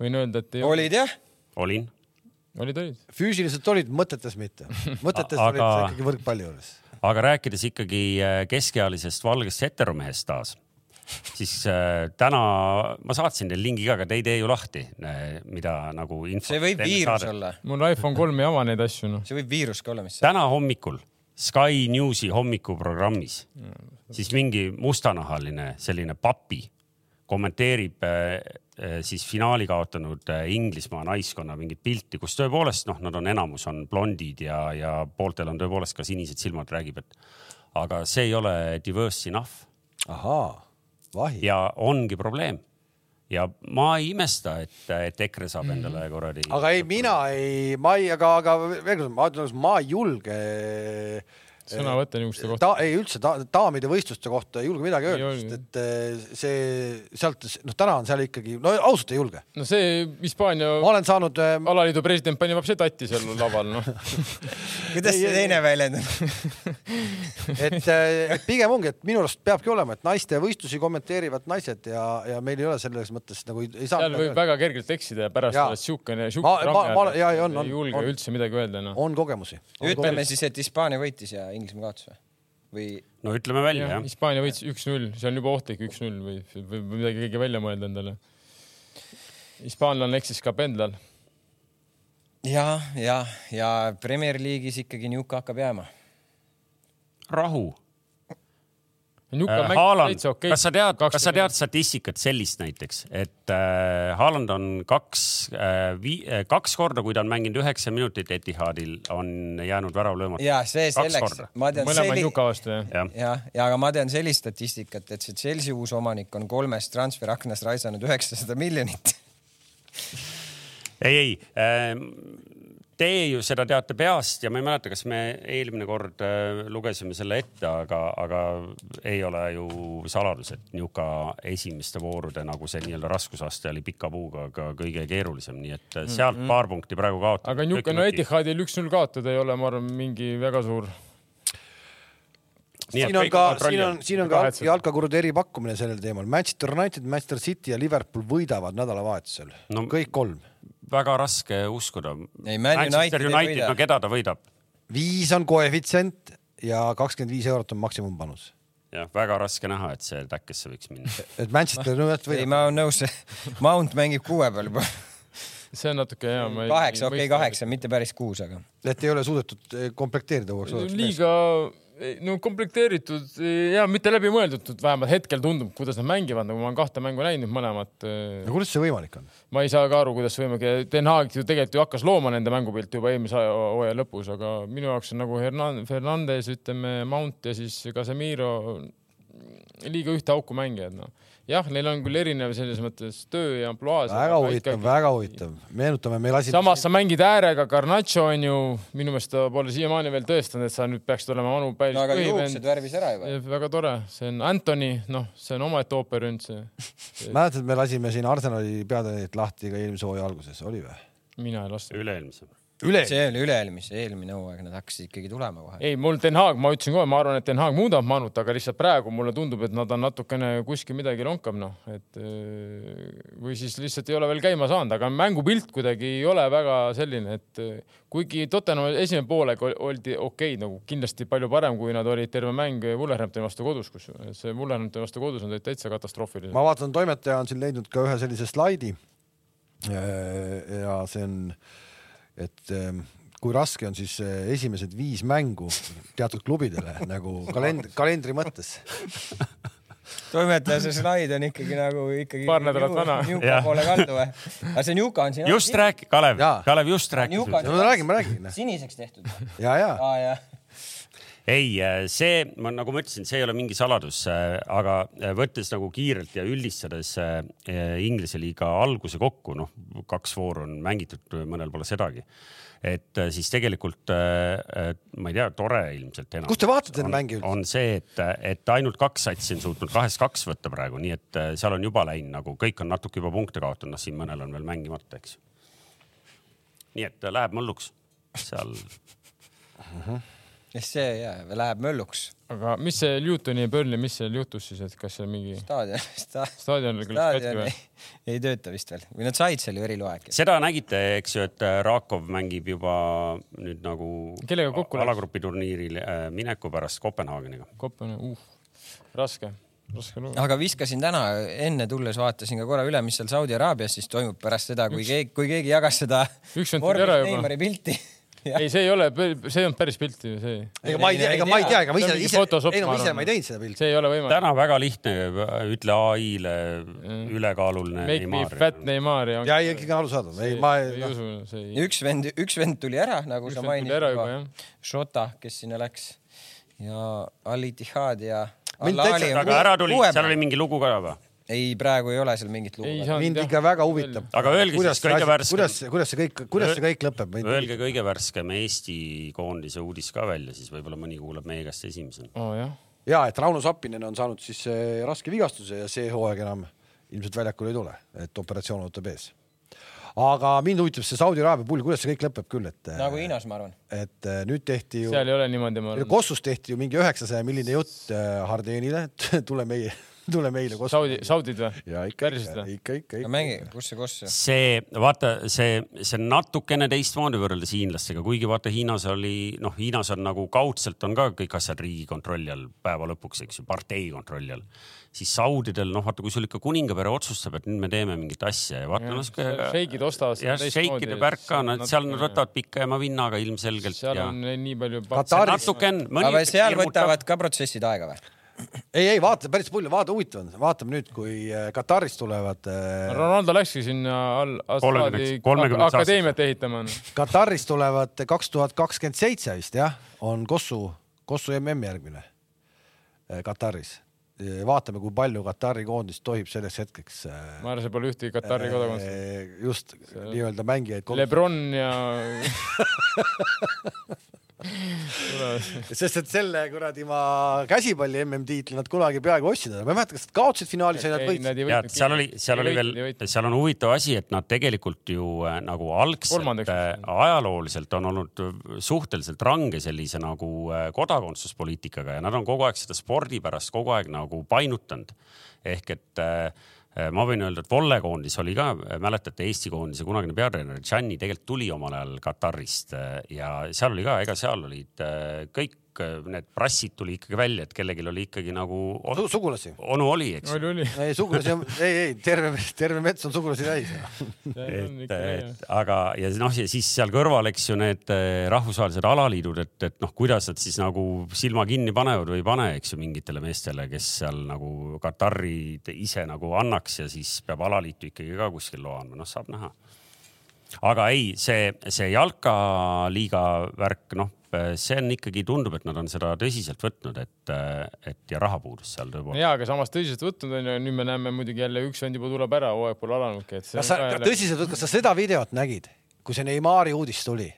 Võin öelda, et ei olid jah? olin. olid, olid. füüsiliselt olid, mõtetes mitte. mõtetes [LAUGHS] Aga- olid sa ikkagi võrkpalli juures. aga rääkides ikkagi äh, keskealisest valgest heteromehest taas, siis äh, täna ma saatsin teile lingi ka, aga te ei tee ju lahti, mida nagu see võib viirus. olla, mul iPhone kolm ei ava neid asju, noh. see võib viirus ka olla, mis täna hommikul Sky Newsi hommikuprogrammis siis mingi mustanahaline selline papi kommenteerib äh, äh, siis finaali kaotanud äh, Inglismaa naiskonna mingit pilti, kus tõepoolest noh, nad on enamus on blondid ja, ja pooltel on tõepoolest ka sinised silmad, räägib, et aga see ei ole diverse enough ahaa, vahi. ja ongi probleem. ja ma ei imesta, et, et EKRE saab endale kuradi. aga ei, mina ei, ma ei, aga, aga veel kord, ma ütlen, ma ei julge. sõna võtta niisuguste kohta. ta ei üldse ta, daamide võistluste kohta ei julge midagi Ei öelda, sest et eh, see sealt noh, täna on seal ikkagi no ausalt ei julge. no see Hispaania ma olen saanud äh, alaliidu president pani vapsi tatti seal laval, noh. [LAUGHS] kuidas see teine väljend on? [LAUGHS] et, eh, et pigem ongi, et minu arust peabki olema, et naiste võistlusi kommenteerivad naised ja, ja meil ei ole selles mõttes nagu ei, ei saa. seal võib väga kergelt eksida ja pärast oled siukene, jaa, on, on, ei julge on. üldse midagi öelda, noh. on kogemusi. ütleme siis, et Hispaania võitis ja Inglismaa kaotas või? või no ütleme välja jah. Hispaania võitis üks-null, see on juba ohtlik üks-null või, või või midagi keegi välja mõelda endale. hispaanlane eksis ka pendlal. ja, ja, ja Premier League'is ikkagi Newca hakkab jääma. rahu. Mängis Haaland, okei. kas sa tead, kas sa tead statistikat sellist näiteks, et äh, Haaland on kaks äh,, kaks korda, kui ta on mänginud üheksa minutit Etihadil, on jäänud värav löömata. ja see selleks ma tean mõlemad selli- Njuka vastu, jah. jah, ja, ja aga ma tean sellist statistikat, et see Chelsea uus omanik on kolmest transferaknast raisanud üheksasada miljonit. ei, ei äh,, teie ju seda teate peast ja ma ei mäleta, kas me eelmine kord äh, lugesime selle ette, aga, aga ei ole ju saladus, et Njuka esimeste voorude nagu see nii-öelda raskusaste oli pika puuga ka kõige keerulisem, nii et äh, sealt mm -hmm. paar punkti praegu kaotab. aga Njuka, no Etihadil üks-null kaotada ei ole, ma arvan, mingi väga suur. siin on ka, siin on, siin on ka Jalka- jalkakurudi eripakkumine sellel teemal. Manchester United, Manchester City ja Liverpool võidavad nädalavahetusel no,, kõik kolm. Väga raske uskuda. Ei, Manchester ei United, no keda ta võidab? viis on koefitsient ja kakskümmend viis eurot on maksimumpanus. jah, väga raske näha, et see täkkesse võiks minna. et Manchester United ei, võidab. ma olen nõus, Mount mängib kuue peal juba. see on natuke hea. kaheksa, okei, kaheksa, mitte päris kuus, aga. et ei ole suudetud eh, komplekteerida uueks liiga, no komplekteeritud ja mitte läbimõeldud, vähemalt hetkel tundub, kuidas nad mängivad, nagu ma olen kahte mängu näinud mõlemat. no kuidas see võimalik on? ma ei saa ka aru, kuidas see võimalik, Den Haag ju tegelikult ju hakkas looma nende mängupilti juba eelmise aja- hooaja lõpus, aga minu jaoks on nagu Hernan- Fernandes, ütleme Mount ja siis Casemiro liiga ühte auku mängijad, noh. Jah, neil on küll erinev selles mõttes töö ja ampluaas. väga huvitav, väga huvitav. meenutame, me lasime. samas sa mängid äärega, Garnacho on ju, minu meelest ta pole siiamaani veel tõestanud, et sa nüüd peaksid olema vanu päris no, aga juuksed värvis ära juba. väga tore, see on Anthony, noh, see on omaette ooper üldse. mäletad, me lasime siin Arsenali peatreenerit lahti ka eelmise hooaja alguses, oli või? mina ei lasknud. üle-eelmise üle. see oli üle-eelmise, eelmine hooaeg, nad hakkasid ikkagi tulema kohe. ei, mul Den Haag, ma ütlesin kohe, ma arvan, et Den Haag muudab Manut, aga lihtsalt praegu mulle tundub, et nad on natukene kuskil midagi lonkab, noh, et või siis lihtsalt ei ole veel käima saanud, aga mängupilt kuidagi ei ole väga selline, et kuigi Tottenham esimene poolek oldi okei okay,, nagu kindlasti palju parem, kui nad olid terve mäng Wolverhamptoni vastu kodus, kus see Wolverhamptoni vastu kodus on täitsa katastroofiline. ma vaatan, toimetaja on siin leidnud ka ühe sellise slaidi. ja see on et ehm, kui raske on siis eh, esimesed viis mängu teatud klubidele [LAUGHS] nagu kalend-, kalendri mõttes [LAUGHS] toimetaja see slaid on ikkagi nagu ikkagi. paar nädalat vana. Njuka poole kaldu või? aga see Njuka on siin. just rääk-, Kalev, Kalev just rääkis. no räägime, räägime. siniseks tehtud. ja, ja ah,. Ja. Ei, äh, see, ma nagu ma ütlesin, see ei ole mingi saladus, äh, aga äh, võttes nagu kiirelt ja üldistades Inglise liiga alguse kokku, noh, kaks vooru on mängitud, mõnel pole sedagi et siis tegelikult ma ei tea, tore ilmselt enam. kus te vaatate neid mänge üldse? on see, et, et ainult kaks satsi on suutnud kahest kaks võtta praegu, nii et seal on juba läinud nagu kõik on natuke juba punkte kaotanud, noh siin mõnel on veel mängimata, eks. nii et läheb mulluks seal uh. -huh see ja, läheb mölluks. aga mis see Newtoni ja Burnley, mis seal juhtus siis, et kas seal mingi staadion sta..., staadion oli küll katki või? ei tööta vist veel või nad said seal ju eriloa äkki. seda nägite, eks ju, et äh, Rakov mängib juba nüüd nagu kellega kokku läks? alagrupi turniiril äh, mineku pärast Kopenhaageniga. Kopenhaag, uh, raske raske lugu. aga viskasin täna enne tulles vaatasin ka korra üle, mis seal Saudi Araabias siis toimub pärast seda, kui keegi, kui keegi jagas seda. üks vend tuli ära juba. Neimari pilti ei, see ei ole, see ei olnud päris pilt ju see. ega ma ei tea, ega ma ei tea, ega ma ise, ise, ei no ma ise ma ei teinud seda pilti. see ei ole võimalik. täna väga lihtne, ütle ai-le ülekaaluline Make Neymar. me fat Neymar ja. ja ikkagi arusaadav, ei ma ei. ei usu, üks vend, üks vend tuli ära, nagu sa mainisid. Šota, kes sinna läks ja Al-Ittihad ja. aga ära tuli, seal oli mingi lugu ka või? Ei, praegu ei ole seal mingit lugu. mind ikka väga huvitab. aga öelge kuidas siis kõige värskem. kuidas, kuidas see kõik, kuidas see kõik lõpeb? Öelge kõige värskem Eesti koondise uudis ka välja, siis võib-olla mõni kuulab meie käest esimesena oh,. ja et Rauno Sappinen on saanud siis eh, raske vigastuse ja see hooaeg enam ilmselt väljakule ei tule, et operatsioon ootab ees. aga mind huvitab see Saudi Araabia pull, kuidas see kõik lõpeb küll, et. nagu Hiinas, ma arvan. et eh, nüüd tehti ju. seal ei ole niimoodi, ma arvan. Kossus tehti ju mingi üheksasaja milline jutt Hardeenile, et [LAUGHS] tule meie tule meile koos. Saudi, Saudid või? ja ikka, ikka, ikka, ikka, ikka. mängi, kus see koss? see, vaata, see, see on natukene teistmoodi võrreldes hiinlastega, kuigi vaata, Hiinas oli, noh, Hiinas on nagu kaudselt on ka kõik asjad riigi kontrolli all päeva lõpuks, eks ju, partei kontrolli all siis Saudidel, noh, vaata, kui sul ikka kuningapere otsustab, et nüüd me teeme mingit asja ja vaata, noh, sihuke. šeikid ostavad. jah, šeikide värk ka, nad seal nad võtavad pikema vinnaga ilmselgelt. seal on ja... nii palju. natuke on. aga seal võtavad ka protsessid aega või? Ei, ei vaata päris palju, vaata huvitav on, vaatame nüüd, kui äh, Katarist tulevad. Äh, Ronaldo läkski sinna all, akadeemiat ehitama. Katarist tulevad kaks tuhat kakskümmend seitse vist jah, on Kossu, Kossu MM järgmine äh, Kataris vaatame, kui palju Katari koondist tohib selleks hetkeks. ma arvan, see pole ühtegi Katari kodakondsust. just nii-öelda mängijaid. Lebron ja [LAUGHS] sest et selle kuradi ma käsipalli MM-tiitli nad kunagi peaaegu ostsid, ma ei mäleta, kas nad kaotasid finaalis või nad võitsid. seal oli, seal oli veel, seal on huvitav asi, et nad tegelikult ju äh, nagu algselt äh, ajalooliselt on olnud suhteliselt range sellise nagu äh, kodakondsuspoliitikaga ja nad on kogu aeg seda spordi pärast kogu aeg nagu painutanud. ehk et Äh, ma võin öelda, et Volle koondis oli ka, äh, mäletate, Eesti koondise kunagine peatreener Gianni tegelikult tuli omal ajal Katarist äh, ja seal oli ka, ega seal olid kõik kõik need prassid tuli ikkagi välja, et kellelgi oli ikkagi nagu Su. sugulasi. onu oli, eks. oli, oli. ei, sugulasi on, ei, ei terve, terve mets on sugulasi täis et, et aga, ja noh, ja siis seal kõrval, eks ju, need eh, rahvusvahelised alaliidud, et, et noh, kuidas nad siis nagu silma kinni panevad või ei pane, eks ju, mingitele meestele, kes seal nagu Katari ise nagu annaks ja siis peab alaliitu ikkagi ka kuskil loa andma, noh, saab näha aga ei, see, see jalkaliiga värk, noh, see on ikkagi, tundub, et nad on seda tõsiselt võtnud, et, et ja rahapuudus seal tõepoolest. ja, aga samas tõsiselt võtnud on ju, nüüd me näeme muidugi jälle üks vend juba tuleb ära, hooaeg pole alanudki, et. kas sa tõsiselt võtad, kas sa seda videot nägid, kui see Neimari uudis tuli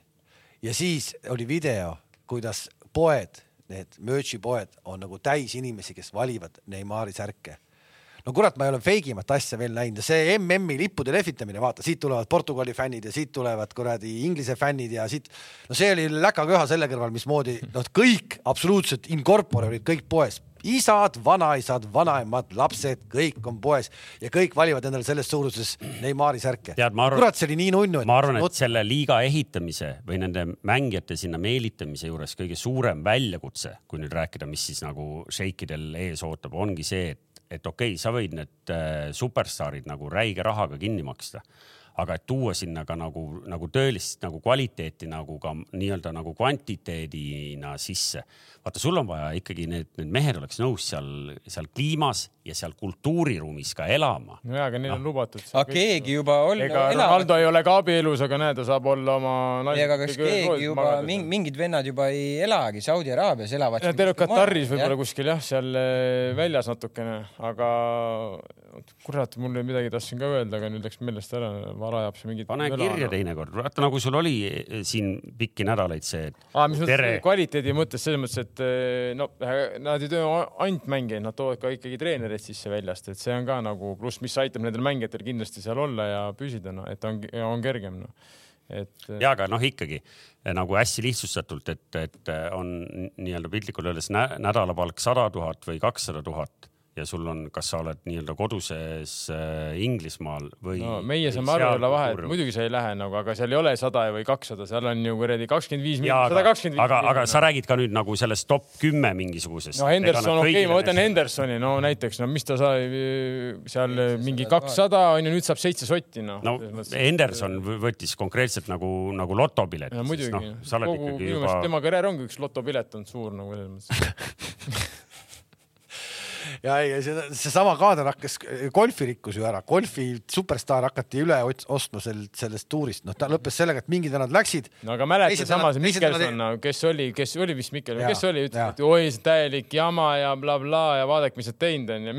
ja siis oli video, kuidas poed, need merch'i poed on nagu täis inimesi, kes valivad Neimari särke no kurat, ma ei ole feigimat asja veel näinud ja see MM-i lippude lehvitamine, vaata, siit tulevad Portugali fännid ja siit tulevad kuradi Inglise fännid ja siit, no see oli läkaköha selle kõrval, mismoodi noh, kõik absoluutselt in corpore olid kõik poes isad, vanaisad, vanaemad, lapsed, kõik on poes ja kõik valivad endale selles suuruses Neimari särke. kurat, see oli nii nunnu. ma arvan, et selle liiga ehitamise või nende mängijate sinna meelitamise juures kõige suurem väljakutse, kui nüüd rääkida, mis siis nagu šeikidel ees ootab, ongi see, et et okei okay,, sa võid need äh, superstaarid nagu räige rahaga kinni maksta, aga et tuua sinna ka nagu, nagu tõelist nagu kvaliteeti nagu ka nii-öelda nagu kvantiteedina sisse. Vaata, sul on vaja ikkagi need, need mehed oleks nõus seal, seal kliimas ja seal kultuuriruumis ka elama. no jaa, aga neil no. on lubatud. aga keegi juba on. ega Ronaldo ei ole ka abielus, aga näe, ta saab olla oma. ei, aga kas keegi juba, mingid vennad juba ei elagi Saudi Araabias, elavad. Teil on Kataris võib-olla kuskil jah, seal eh, väljas natukene, aga kurat, mul oli midagi, tahtsin ka öelda, aga nüüd läks meelest ära, vara ajab see mingit. pane kirja teinekord, vaata nagu sul oli eh, siin pikki nädalaid see. aa, mis mõttes kvaliteedi mõttes selles mõttes, et eh, no nad ei too ainult mängijaid, nad toovad ka ikkagi treenereid sisse väljast, et see on ka nagu pluss, mis aitab nendel mängijatel kindlasti seal olla ja püsida, no et on, on kergem no et. Eh, ja, aga noh, ikkagi nagu hästi lihtsustatult, et, et on nii-öelda piltlikult öeldes nädalapalk sada tuhat või kakssada tuhat ja sul on, kas sa oled nii-öelda koduses äh, Inglismaal või. no meie saame aru, ei ole vahet, muidugi sa ei lähe nagu, aga seal ei ole sada või kakssada, seal on ju kuradi kakskümmend viis, sada kakskümmend viis. aga, aga sa räägid ka nüüd nagu sellest top kümme mingisugusest. no Henderson, okei okay,, ma võtan Hendersoni, no näiteks, no mis ta sai seal mingi kakssada on ju, nüüd saab seitse sotti, noh. no Henderson võttis konkreetselt nagu, nagu lotopileti. no muidugi no,, kogu, minu meelest juba... tema karjäär ongi üks lotopilet olnud suur nagu selles mõttes [LAUGHS] ja ei, see, seesama kaader hakkas, golfi rikkus ju ära, golfi superstaar hakati üle ostma sel, sellest tuurist, noh, ta lõppes sellega, et mingid vennad läksid. no aga mäleta samas Mikkelson, kes oli, kes oli vist Mikkelson, kes oli, ütles, et oi, see täielik jama ja blablabla bla, ja vaadake, mis sa teinud on ja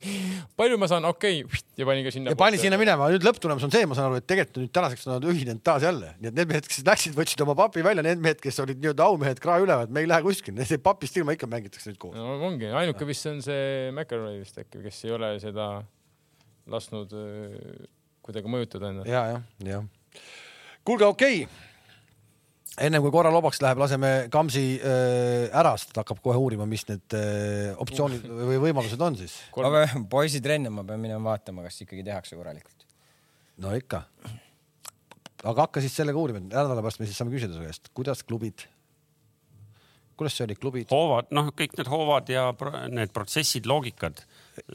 [LAUGHS] palju ma saan, okei okay. ja pani ka sinna. ja pani sinna minema, nüüd lõpptulemus on see, ma saan aru, et tegelikult nüüd tänaseks on nad ühinenud taas jälle, nii et need mehed, kes läksid, võtsid oma papi välja, need mehed, kes olid nii-öelda aumehed krae üleval, me ei lähe kuskile, papist ilma ikka mängitakse nüüd koos. no ongi, ainuke vist on see McElroy vist äkki, kes ei ole seda lasknud äh, kuidagi mõjutada ennast. ja, jah, jah. kuulge, okei okay ennem kui korra lobaks läheb, laseme Kamsi äh, ära, sest ta hakkab kohe uurima, mis need äh, optsioonid või võimalused on siis. aga poisid-trenne ma pean minema vaatama, kas ikkagi tehakse korralikult. no ikka. aga hakka siis sellega uurima, nädala pärast me siis saame küsida su käest, kuidas klubid kuidas see oli, klubid? hoovad, noh, kõik need hoovad ja pro need protsessid, loogikad,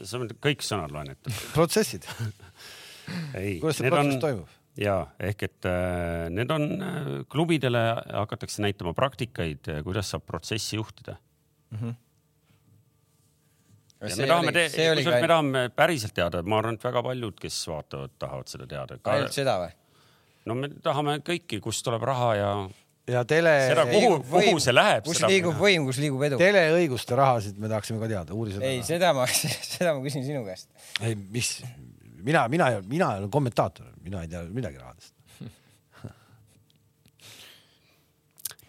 sa võid kõik sõnad loen ette. protsessid [LAUGHS] kuidas see protsess on... toimub? ja ehk et äh, need on äh, klubidele hakatakse näitama praktikaid, äh, kuidas saab protsessi juhtida mm. -hmm. Ja me tahame, kusjuures ka... me tahame päriselt teada, ma arvan, et väga paljud, kes vaatavad, tahavad seda teada. ainult seda või? no me tahame kõiki, kust tuleb raha ja ja tele. seda, kuhu, kuhu see läheb. kus liigub võim, kus liigub edu. teleõiguste rahasid me tahaksime ka teada, uuri seda. ei, seda ma, [LAUGHS] seda ma küsin sinu käest. ei, mis, mina, mina, mina olen kommentaator, mina ei tea midagi rahadest [LAUGHS]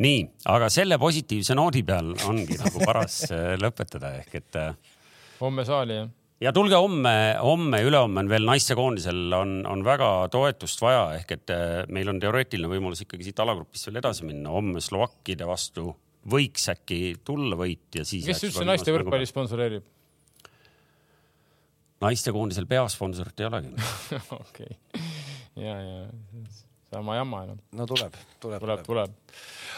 nii, aga selle positiivse noodi peal ongi nagu paras äh, lõpetada ehk et. Äh, homme saali jah ja tulge homme, homme, ülehomme on veel naistekoondisel on, on väga toetust vaja, ehk et äh, meil on teoreetiline võimalus ikkagi siit alagrupist veel edasi minna. homme Slovakkide vastu võiks äkki tulla võit ja siis. kes üldse naiste võrkpalli sponsoreerib? naistekoondisel peasponsorit ei olegi. [LAUGHS] okei, ja, ja sama jama enam. no tuleb, tuleb, tuleb, tuleb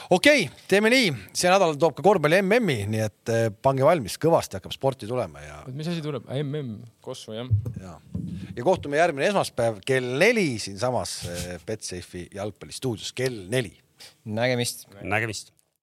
okei okay,, teeme nii, see nädal toob ka korvpalli MM-i, nii et eh, pange valmis, kõvasti hakkab sporti tulema ja. mis asi tuleb, MM, Kosovo jah? ja, ja kohtume järgmine esmaspäev kell neli siinsamas eh, Betsafe'i jalgpallistuudios kell neli. nägemist. nägemist